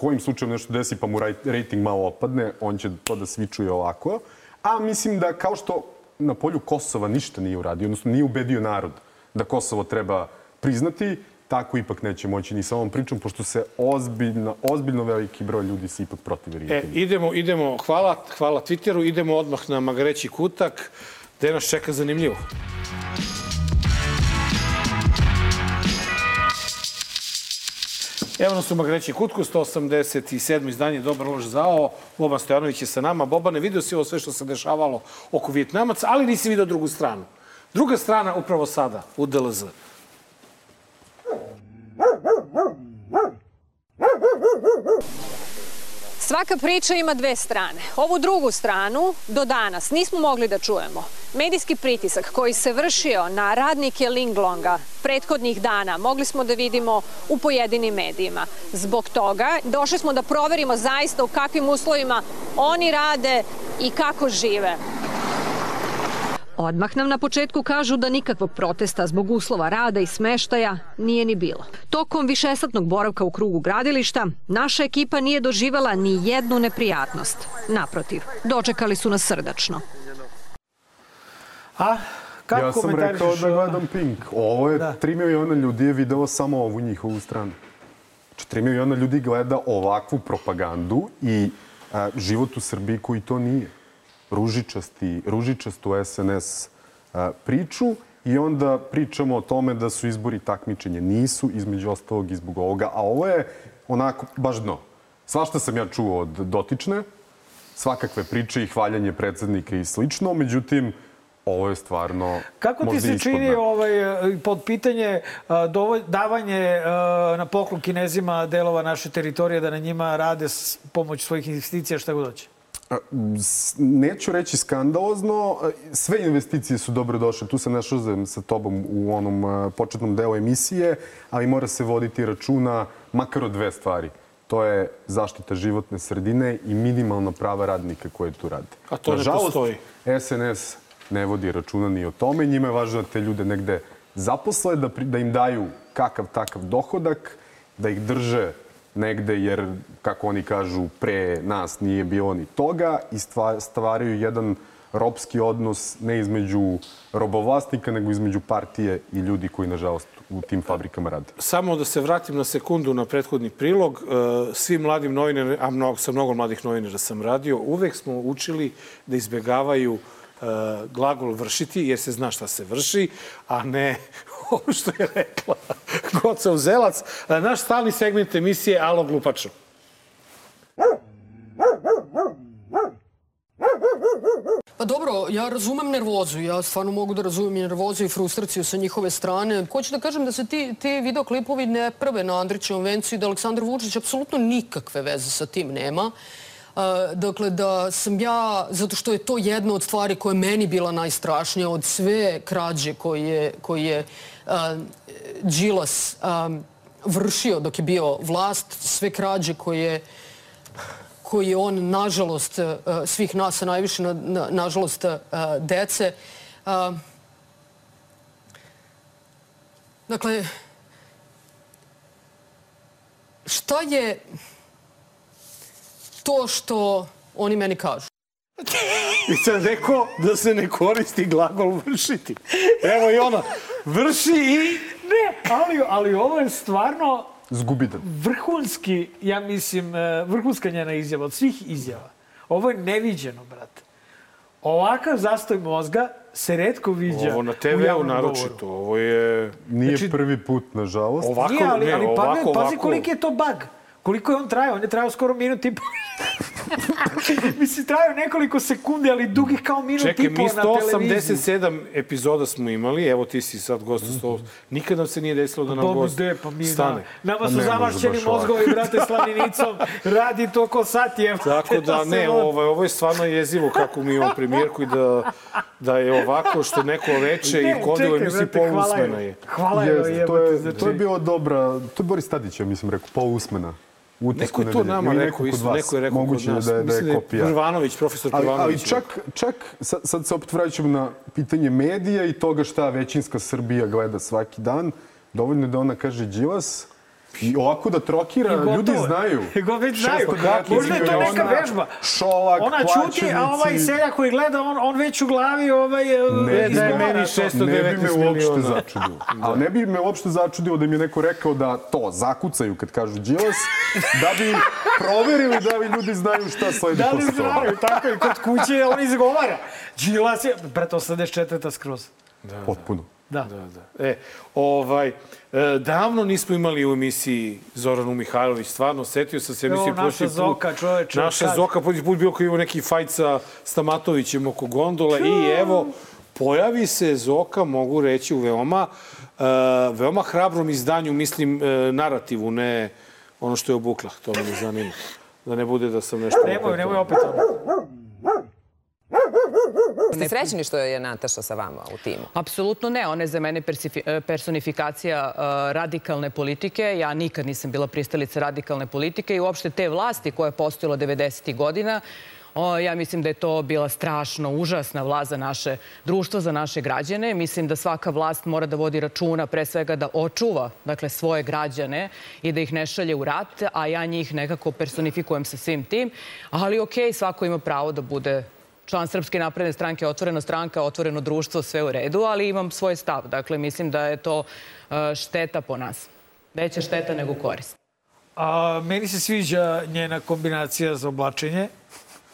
kojim slučajem nešto desi pa mu rejting malo opadne, on će to da svičuje ovako. A mislim da kao što na polju Kosova ništa nije uradio, odnosno nije ubedio narod da Kosovo treba priznati, tako ipak neće moći ni sa ovom pričom, pošto se ozbiljno, ozbiljno veliki broj ljudi se ipak protiv E, idemo, idemo, hvala, hvala Twitteru, idemo odmah na Magareći kutak, gde nas čeka zanimljivo. Evo nas u Magareći kutku, 187. izdanje Dobar lož zao. Boban Stojanović je sa nama. Bobane, vidio si ovo sve što se dešavalo oko Vjetnamaca, ali nisi vidio drugu stranu. Druga strana upravo sada, u DLZ. Svaka priča ima dve strane. Ovu drugu stranu do danas nismo mogli da čujemo. Medijski pritisak koji se vršio na radnike Linglonga prethodnih dana mogli smo da vidimo u pojedinim medijima. Zbog toga došli smo da proverimo zaista u kakvim uslovima oni rade i kako žive. Odmah nam na početku kažu da nikakvog protesta zbog uslova rada i smeštaja nije ni bilo. Tokom višesatnog boravka u krugu gradilišta, naša ekipa nije doživela ni jednu neprijatnost. Naprotiv, dočekali su nas srdačno. A? Kako ja sam rekao da gledam Pink. Ovo je, Da. 3 miliona ljudi je video samo ovu njihovu stranu. Znači, 3 miliona ljudi gleda ovakvu propagandu i a, život u Srbiji koji to nije. Ružičasti, ružičastu SNS priču i onda pričamo o tome da su izbori takmičenje. Nisu, između ostalog, i zbog ovoga. A ovo je onako baš dno. Svašta sam ja čuo od dotične, svakakve priče i hvaljanje predsednika i slično, međutim, ovo je stvarno Kako ti se čini ovaj, pod pitanje davanje na poklon kinezima delova naše teritorije da na njima rade s pomoć svojih investicija šta god hoće? Neću reći skandalozno, sve investicije su dobro došle. Tu se ne šuzem sa tobom u onom početnom delu emisije, ali mora se voditi računa makar o dve stvari. To je zaštita životne sredine i minimalna prava radnika koje tu rade. A to ne Nažalost, postoji. SNS ne vodi računa ni o tome. Njima je važno da te ljude negde zaposle, da, da im daju kakav takav dohodak, da ih drže negde, jer, kako oni kažu, pre nas nije bilo ni toga i stva- stvaraju jedan ropski odnos ne između robovlasnika, nego između partije i ljudi koji, nažalost, u tim fabrikama rade. Samo da se vratim na sekundu na prethodni prilog. E, Svi mladim novinarima, a mnogo, sa mnogo mladih novinara sam radio, uvek smo učili da izbegavaju e, glagol vršiti, jer se zna šta se vrši, a ne ovo što je rekla Goca Uzelac. Naš stalni segment emisije Alo Glupačo. Pa dobro, ja razumem nervozu, ja stvarno mogu da razumem i nervozu i frustraciju sa njihove strane. Hoću da kažem da se ti, ti videoklipovi ne prve na Andrićevom vencu i da Aleksandar Vučić apsolutno nikakve veze sa tim nema. Dakle, da sam ja, zato što je to jedna od stvari koja je meni bila najstrašnija od sve krađe koje, je Đilas vršio dok je bio vlast, sve krađe koje koji je on, nažalost, svih nas, a najviše, na, na, nažalost, dece. Dakle, šta je to što oni meni kažu? I sad rekao da se ne koristi glagol vršiti. Evo i ona, vrši i... Ne, ali, ali ovo je stvarno Zgubidan. vrhunski, ja mislim, e, vrhunska njena izjava od svih izjava. Ovo je neviđeno, brate. Ovakav zastoj mozga se redko viđa Ovo na u TV-u javnom naročito, govoru. ovo je... Nije Znači- prvi put, nažalost. Ovako, Nije, ali, ne, ali pa, ovako, pazi ovako. koliki je to bug. Koliko je on trajao? On je trajao skoro minut i po. Mislim, trajao nekoliko sekundi, ali dugih kao minut Čekaj, i po mi na televiziji. 187 epizoda smo imali, evo ti si sad gost u stolu. Nikad nam se nije desilo da nam Dobro, gost de, pa mi stane. Da. Nama Pa su ne može zamašćeni mozgovi, brate, slavinicom. Radi to ko sati, evo. Tako da, ne, ovo, ovo je stvarno jezivo kako mi imamo premijerku i da, da je ovako što neko reče Ne, i kodilo čekaj, brate, hvala polusmena je. Hvala joj, Jeste, to, je, jebote, to je znači. bilo dobra, to je Boris Tadić, ja mislim, rekao, polusmena. Neko je to nama rekao, isto, neko je rekao Moguće kod nas. da je, da Mislim je kopija. Prvanović, profesor Ali, Prvanović. ali čak, čak sad, sad se opet vraćam na pitanje medija i toga šta većinska Srbija gleda svaki dan. Dovoljno je da ona kaže Đilas i ovako da trokira, gotovo. ljudi znaju. I go već znaju. 619 Možda je to neka vežba. Šolak, Ona čuti, a ovaj seljak koji gleda, on, on već u glavi ovaj, Ne, da je izgovara meni to. 619 ne bi me uopšte miliona. začudilo. Ali ne bi me uopšte začudilo da mi je neko rekao da to zakucaju kad kažu Đilas, da bi proverili da li ljudi znaju šta sledi Da li znaju, tako i kod kuće on izgovara. Đilas je, brate, 84. skroz. Potpuno. Da. Da, da. E, ovaj, e, davno nismo imali u emisiji Zoranu Mihajlović, stvarno, setio sam se emisije naša prošli put. Zoka, čoveče, Naša kad? Zoka, prošli put bio koji imao neki fajt sa Stamatovićem oko gondole i evo, pojavi se Zoka, mogu reći, u veoma, e, veoma hrabrom izdanju, mislim, e, narativu, ne ono što je obuklah, to me zanima. Da ne bude da sam nešto... Nemoj, nemoj opet ono. Ste srećni što je Nataša sa vama u timu? Apsolutno ne. Ona je za mene e, personifikacija e, radikalne politike. Ja nikad nisam bila pristalica radikalne politike i uopšte te vlasti koja je postojala 90. godina. O, ja mislim da je to bila strašno užasna vlast za naše društvo, za naše građane. Mislim da svaka vlast mora da vodi računa, pre svega da očuva dakle, svoje građane i da ih ne šalje u rat, a ja njih nekako personifikujem sa svim tim. Ali okej, svako ima pravo da bude član Srpske napredne stranke, otvorena stranka, otvoreno društvo, sve u redu, ali imam svoj stav. Dakle, mislim da je to e, šteta po nas. Veća šteta nego korist. A, meni se sviđa njena kombinacija za oblačenje.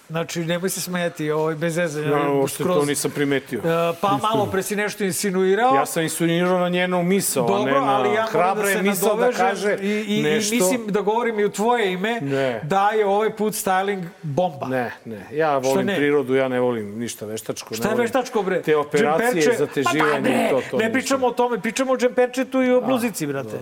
Znači, nemoj se smijati, ovaj, bez zezanja. Ja, uopšte skroz. to nisam primetio. E, Pa malo pre si nešto insinuirao. Ja sam insinuirao na njenu misao, a Dobro, ne na ali ja hrabra da je misao da kaže i, i, nešto... i mislim da govorim i u tvoje ime Ne. da je ovaj put styling bomba. Ne, ne. Ja volim ne? prirodu, ja ne volim ništa veštačko. Šta ne je veštačko, bre? Te operacije, Džemperče? zateživanje Pa, pa, bre, i to, to. Ne ništa. pričamo o tome, pričamo o džemperčetu i o bluzici, brate.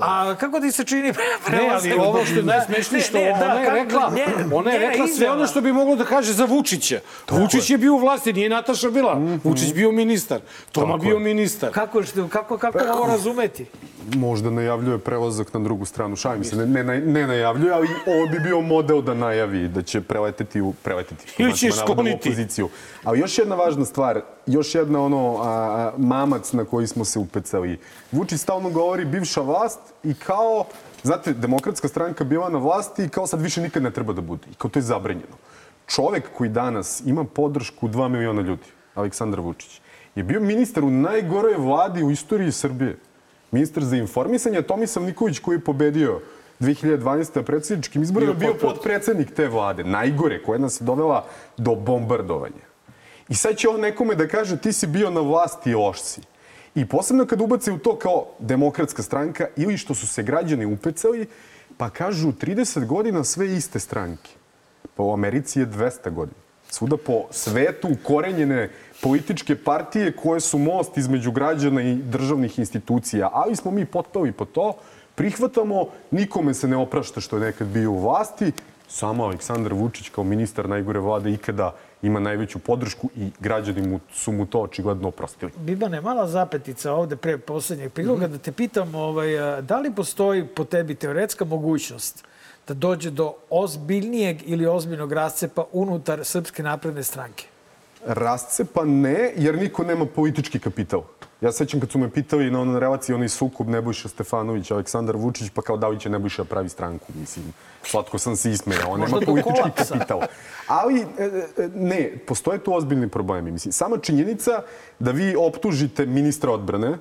A kako ti se čini Ne, ali ovo što je najsmešnije što ona je rekla, ona je rekla sve ono što bi moglo da kaže za Vučića. Vučić je bio u vlasti, nije Nataša bila. Vučić bio ministar. Toma bio ministar. Kako, što, kako, kako ovo razumeti? Možda najavljuje prelazak na drugu stranu. Šalim se, ne, ne, ne, najavljuje, ali ovo bi bio model da najavi da će preleteti u preleteti. Ili će skloniti. opoziciju. Ali još jedna važna stvar, još jedna ono a, a, mamac na koji smo se upecali. Vučić stalno govori bivša vlast i kao, znate, demokratska stranka bila na vlasti i kao sad više nikad ne treba da bude. I kao to je zabranjeno. Čovek koji danas ima podršku 2 miliona ljudi, Aleksandar Vučić, je bio ministar u najgoroj vladi u istoriji Srbije. Ministar za informisanje, Tomislav Nikolić koji je pobedio 2012. na predsjedničkim izborima, Bio potpredsednik te vlade, najgore, koja nas je dovela do bombardovanja. I sad će on nekome da kaže ti si bio na vlasti i loš si. I posebno kad ubace u to kao demokratska stranka ili što su se građani upecali, pa kažu 30 godina sve iste stranke. Pa u Americi je 200 godina. Svuda po svetu ukorenjene političke partije koje su most između građana i državnih institucija. Ali smo mi potpali po to, prihvatamo, nikome se ne oprašta što je nekad bio u vlasti samo Aleksandar Vučić kao ministar najgore vlade ikada ima najveću podršku i građani mu, su mu to očigledno oprostili. Bibane, mala zapetica ovde pre poslednjeg priloga da te pitam ovaj, da li postoji po tebi teoretska mogućnost da dođe do ozbiljnijeg ili ozbiljnog rascepa unutar Srpske napredne stranke? Rascepa ne, jer niko nema politički kapital. Ja sećam kad su me pitali na onoj relaciji onaj sukob Nebojša Stefanović, Aleksandar Vučić, pa kao da li će Nebojša da pravi stranku, mislim. Slatko sam se ismejao, on nema politički kapital. Ali, e, e, ne, postoje tu ozbiljni problemi. Mislim, sama činjenica da vi optužite ministra odbrane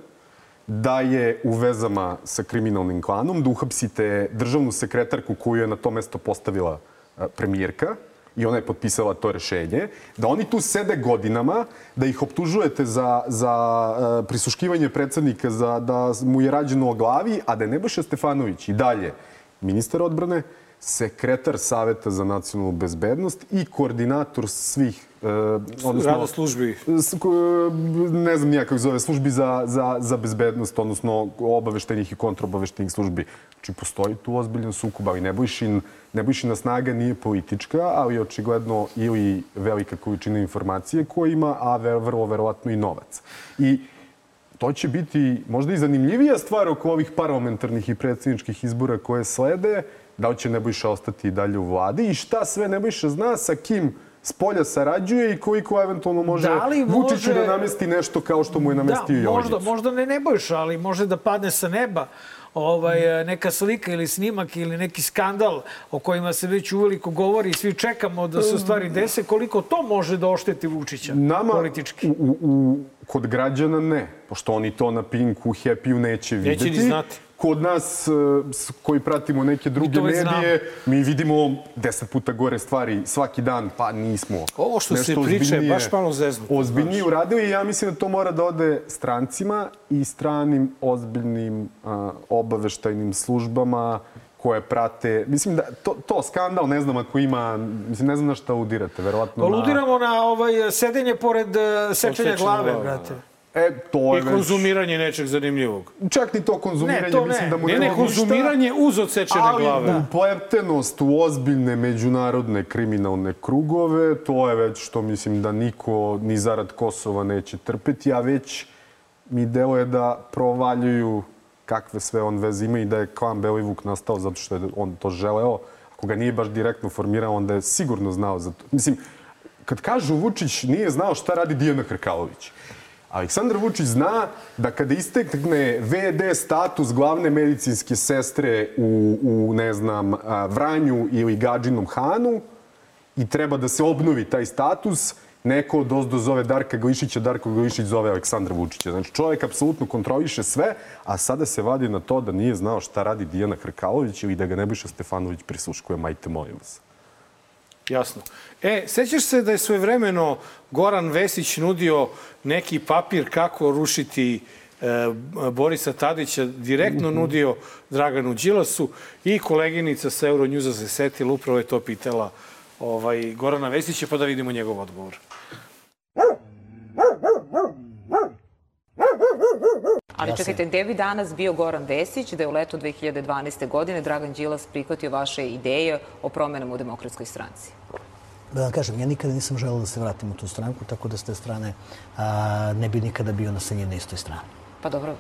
da je u vezama sa kriminalnim klanom, da uhapsite državnu sekretarku koju je na to mesto postavila e, premijerka, i ona je potpisala to rešenje, da oni tu sede godinama, da ih optužujete za, za e, prisuškivanje predsednika, za, da mu je rađeno o glavi, a da je Nebojša Stefanović i dalje ministar odbrane, sekretar Saveta za nacionalnu bezbednost i koordinator svih e, odnosno, Rada službi. ko- ne znam nija kako zove, službi za, za, za bezbednost, odnosno obaveštenih i kontrobaveštenih službi. Znači, postoji tu ozbiljan sukob, ali Nebojšin, Nebojšina snaga nije politička, ali očigledno ili velika količina informacije koju ima, a vrlo verovatno i novac. I to će biti možda i zanimljivija stvar oko ovih parlamentarnih i predsjedničkih izbora koje slede, da li će Nebojša ostati i dalje u vladi i šta sve Nebojša zna sa kim s polja sarađuje i koliko eventualno može, Da li Vučiću može- da namesti nešto kao što mu je namestio da, možda, možda ne Nebojša, ali može da padne sa neba ovaj, neka slika ili snimak ili neki skandal o kojima se već uveliko govori i svi čekamo da se u stvari dese, koliko to može da ošteti Vučića Nama politički. U, u, kod građana ne, pošto oni to na Pinku, Happy-u neće videti. Neće ni znati. Kod nas, e, koji pratimo neke druge medije, mi vidimo deset puta gore stvari svaki dan, pa nismo Ovo što se ozbiljnije- baš malo zeznuto, Ozbiljnije uradili i ja mislim da to mora da ode strancima i stranim ozbiljnim a, obaveštajnim službama koje prate. Mislim da to, to skandal, ne znam ako ima, mislim ne znam na šta udirate, verovatno na... Aludiramo na ovaj, sedenje pored eh, sečenja glave, glave, brate. E, to je I već... konzumiranje nečeg zanimljivog. Čak ni to konzumiranje, Ne, to ne. mislim da mu Ne, ne, to konzumiranje uz odsečene ali glave. Ali upletenost u ozbiljne međunarodne kriminalne krugove, to je već što mislim da niko ni zarad Kosova neće trpeti, a već mi deluje da provaljuju kakve sve on veze ima i da je klan Belivuk nastao zato što je on to želeo. Ako ga nije baš direktno formirao, onda je sigurno znao za to. Mislim, kad kažu Vučić nije znao šta radi Dijana Hrkalović. Aleksandar Vučić zna da kada istekne VD status glavne medicinske sestre u, u ne znam, Vranju ili Gadžinom Hanu i treba da se obnovi taj status, neko od ozdo zove Darka Glišića, Darko Glišić zove Aleksandra Vučića. Znači, čovjek apsolutno kontroliše sve, a sada se vadi na to da nije znao šta radi Dijana Hrkalović ili da ga Nebojša Stefanović prisuškuje, majte molim vas. Jasno. E, sećaš se da je svojevremeno Goran Vesić nudio neki papir kako rušiti e, Borisa Tadića, direktno nudio Draganu Đilasu i koleginica sa Euronjuza se setila, upravo je to pitala ovaj, Gorana Vesića, pa da vidimo njegov odgovor. Ali čekajte, gde bi danas bio Goran Vesić da je u letu 2012. godine Dragan Đilas prihvatio vaše ideje o promenama u demokratskoj stranci? Da vam kažem, ja nikada nisam želeo da se vratim u tu stranku, tako da s te strane a, ne bi nikada bio na njoj na istoj strani. Pa dobro,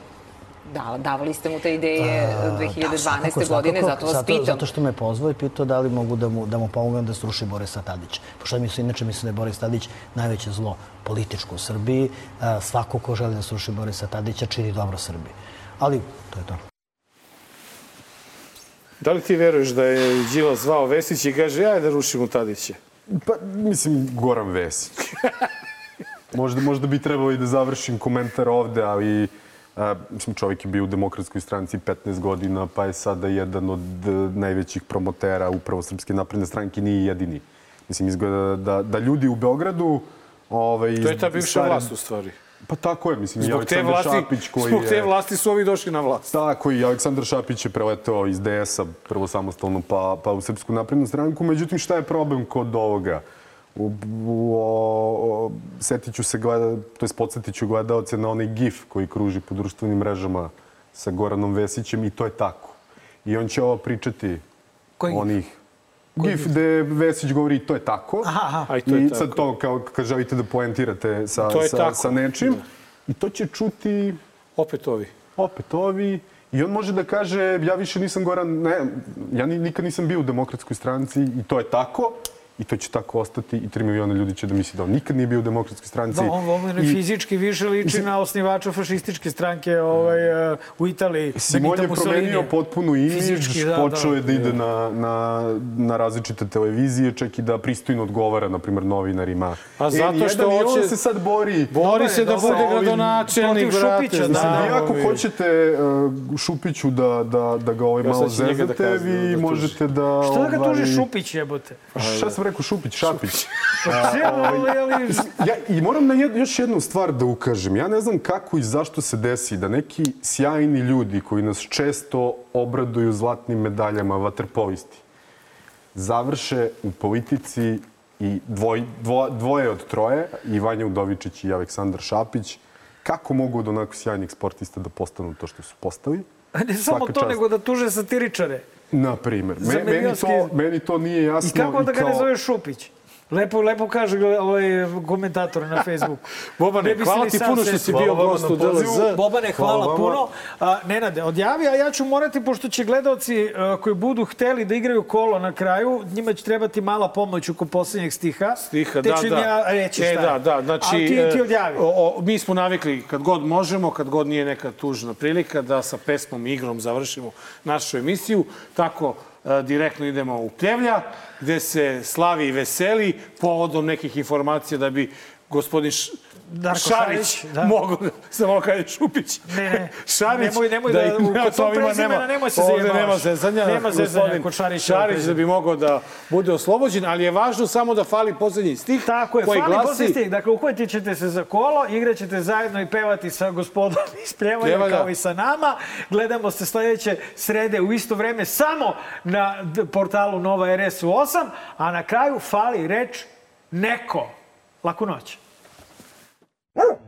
da, davali ste mu te ideje A, 2012. da, svakako, godine, svakako. zato vas zato, pitam. Zato što me pozvao i pitao da li mogu da mu, da mu pomognem da sruši Borisa Tadića. Pošto mi su inače mislim da je Boris Tadić najveće zlo političko u Srbiji. A, svako ko želi da sruši Borisa Tadića čini dobro Srbiji. Ali to je to. Da li ti veruješ da je Đilas zvao Vesić i kaže, ja da rušimo Tadića? Pa, mislim, Goran Vesić. možda, možda bi trebalo i da završim komentar ovde, ali mislim, čovjek je bio u demokratskoj stranci 15 godina, pa je sada jedan od e, najvećih promotera upravo Srpske napredne stranke, nije jedini. Mislim, izgleda da, da ljudi u Beogradu... Ovaj, To je ta bivša vlast u stvari. Pa tako je, mislim, i Zbog te, Aleksandar vlasti, Šapić koji zbog te je... vlasti su ovi došli na vlast. Tako i Aleksandar Šapić je preleteo iz DS-a prvo samostalno pa, pa u Srpsku naprednu stranku. Međutim, šta je problem kod ovoga? U, u, o, o, setit ću se gleda, to je podsjetit ću gledalce na onaj gif koji kruži po društvenim mrežama sa Goranom Vesićem i to je tako. I on će ovo pričati Koji gif? onih gif gde Vesić govori to je tako. Aha, aha. A i to je I tako. sad to kao kad želite da poentirate sa, sa, tako. sa nečim. I to će čuti Opet ovi. opet ovi. I on može da kaže, ja više nisam Goran, ne, ja ni, nikad nisam bio u demokratskoj stranci i to je tako. I to će tako ostati i 3 miliona ljudi će da misli da on nikad nije bio u demokratskoj stranci. Da, on, on I- fizički više liči na osnivača fašističke stranke ovaj, uh, u Italiji. Simon Benita je promenio potpuno imidž, Fizički, da, počeo da. je da ide na, na, na različite televizije, čak i da pristojno odgovara, na primjer, novinarima. A zato N1 što i on hoće- se sad bori. Bori se da sa bude gradonačelnik, brate. Šupića, da. Mislim, znam, vi ako ovi. hoćete uh, Šupiću da, da, da ga ovaj Ja malo da zezate, vi da možete da... Što da ga ovaj, tuži Šupić jebote? Šta rekao? Šupić, Šapić. Sve, ovaj, ali- Ja, I moram na jed, još jednu stvar da ukažem. Ja ne znam kako i zašto se desi da neki sjajni ljudi koji nas često obraduju zlatnim medaljama vaterpolisti završe u politici i dvoj, dvo, dvoje od troje, i Vanja Udovičić i Aleksandar Šapić, kako mogu od onako sjajnih sportista da postanu to što su postali? Ne samo Svaka to, čast. nego da tuže satiričare. Na primer. Me, meni, to, meni to nije jasno. I kako da ga ne zoveš Šupić? Lepo, lepo kaže ovaj komentator na Facebooku. Bobane, Ne hvala ti puno što si bio gost u DLZ. Bobane, hvala, Hvala puno. A, Nenade, odjavi, a ja ću morati, pošto će gledalci a, koji budu hteli da igraju kolo na kraju, njima će trebati mala pomoć oko poslednjeg stiha. Stiha, da, da. ja reći e, šta da, da, znači, Ali ti, ti e, odjavi. O, o, mi smo navikli kad god možemo, kad god nije neka tužna prilika, da sa pesmom i igrom završimo našu emisiju. Tako e, direktno idemo u Pljevlja, gde se slavi i veseli povodom nekih informacija da bi gospodin Š... Darko Šarić, Šarić, da. mogu, sam ovo kaže Šupić. Ne, ne. Šarić, Nemoj- nemoj da- ih- u- kod tog prezimena nemoj se ovde zajebavaš. nema zezanja. Nema zezanja kod Šarića Šarić da bi mogao da bude oslobođen, ali je važno samo da fali poslednji stih Tako je, koji fali glasi... posle stih. Dakle, uhvatit ćete se za kolo, igraćete zajedno i pevati sa gospodom iz Pljevalja Pljevalja. kao i sa nama. Gledamo se sledeće srede u isto vreme samo na portalu Nova RS u 8, a na kraju fali reč neko. Laku noć. Woo!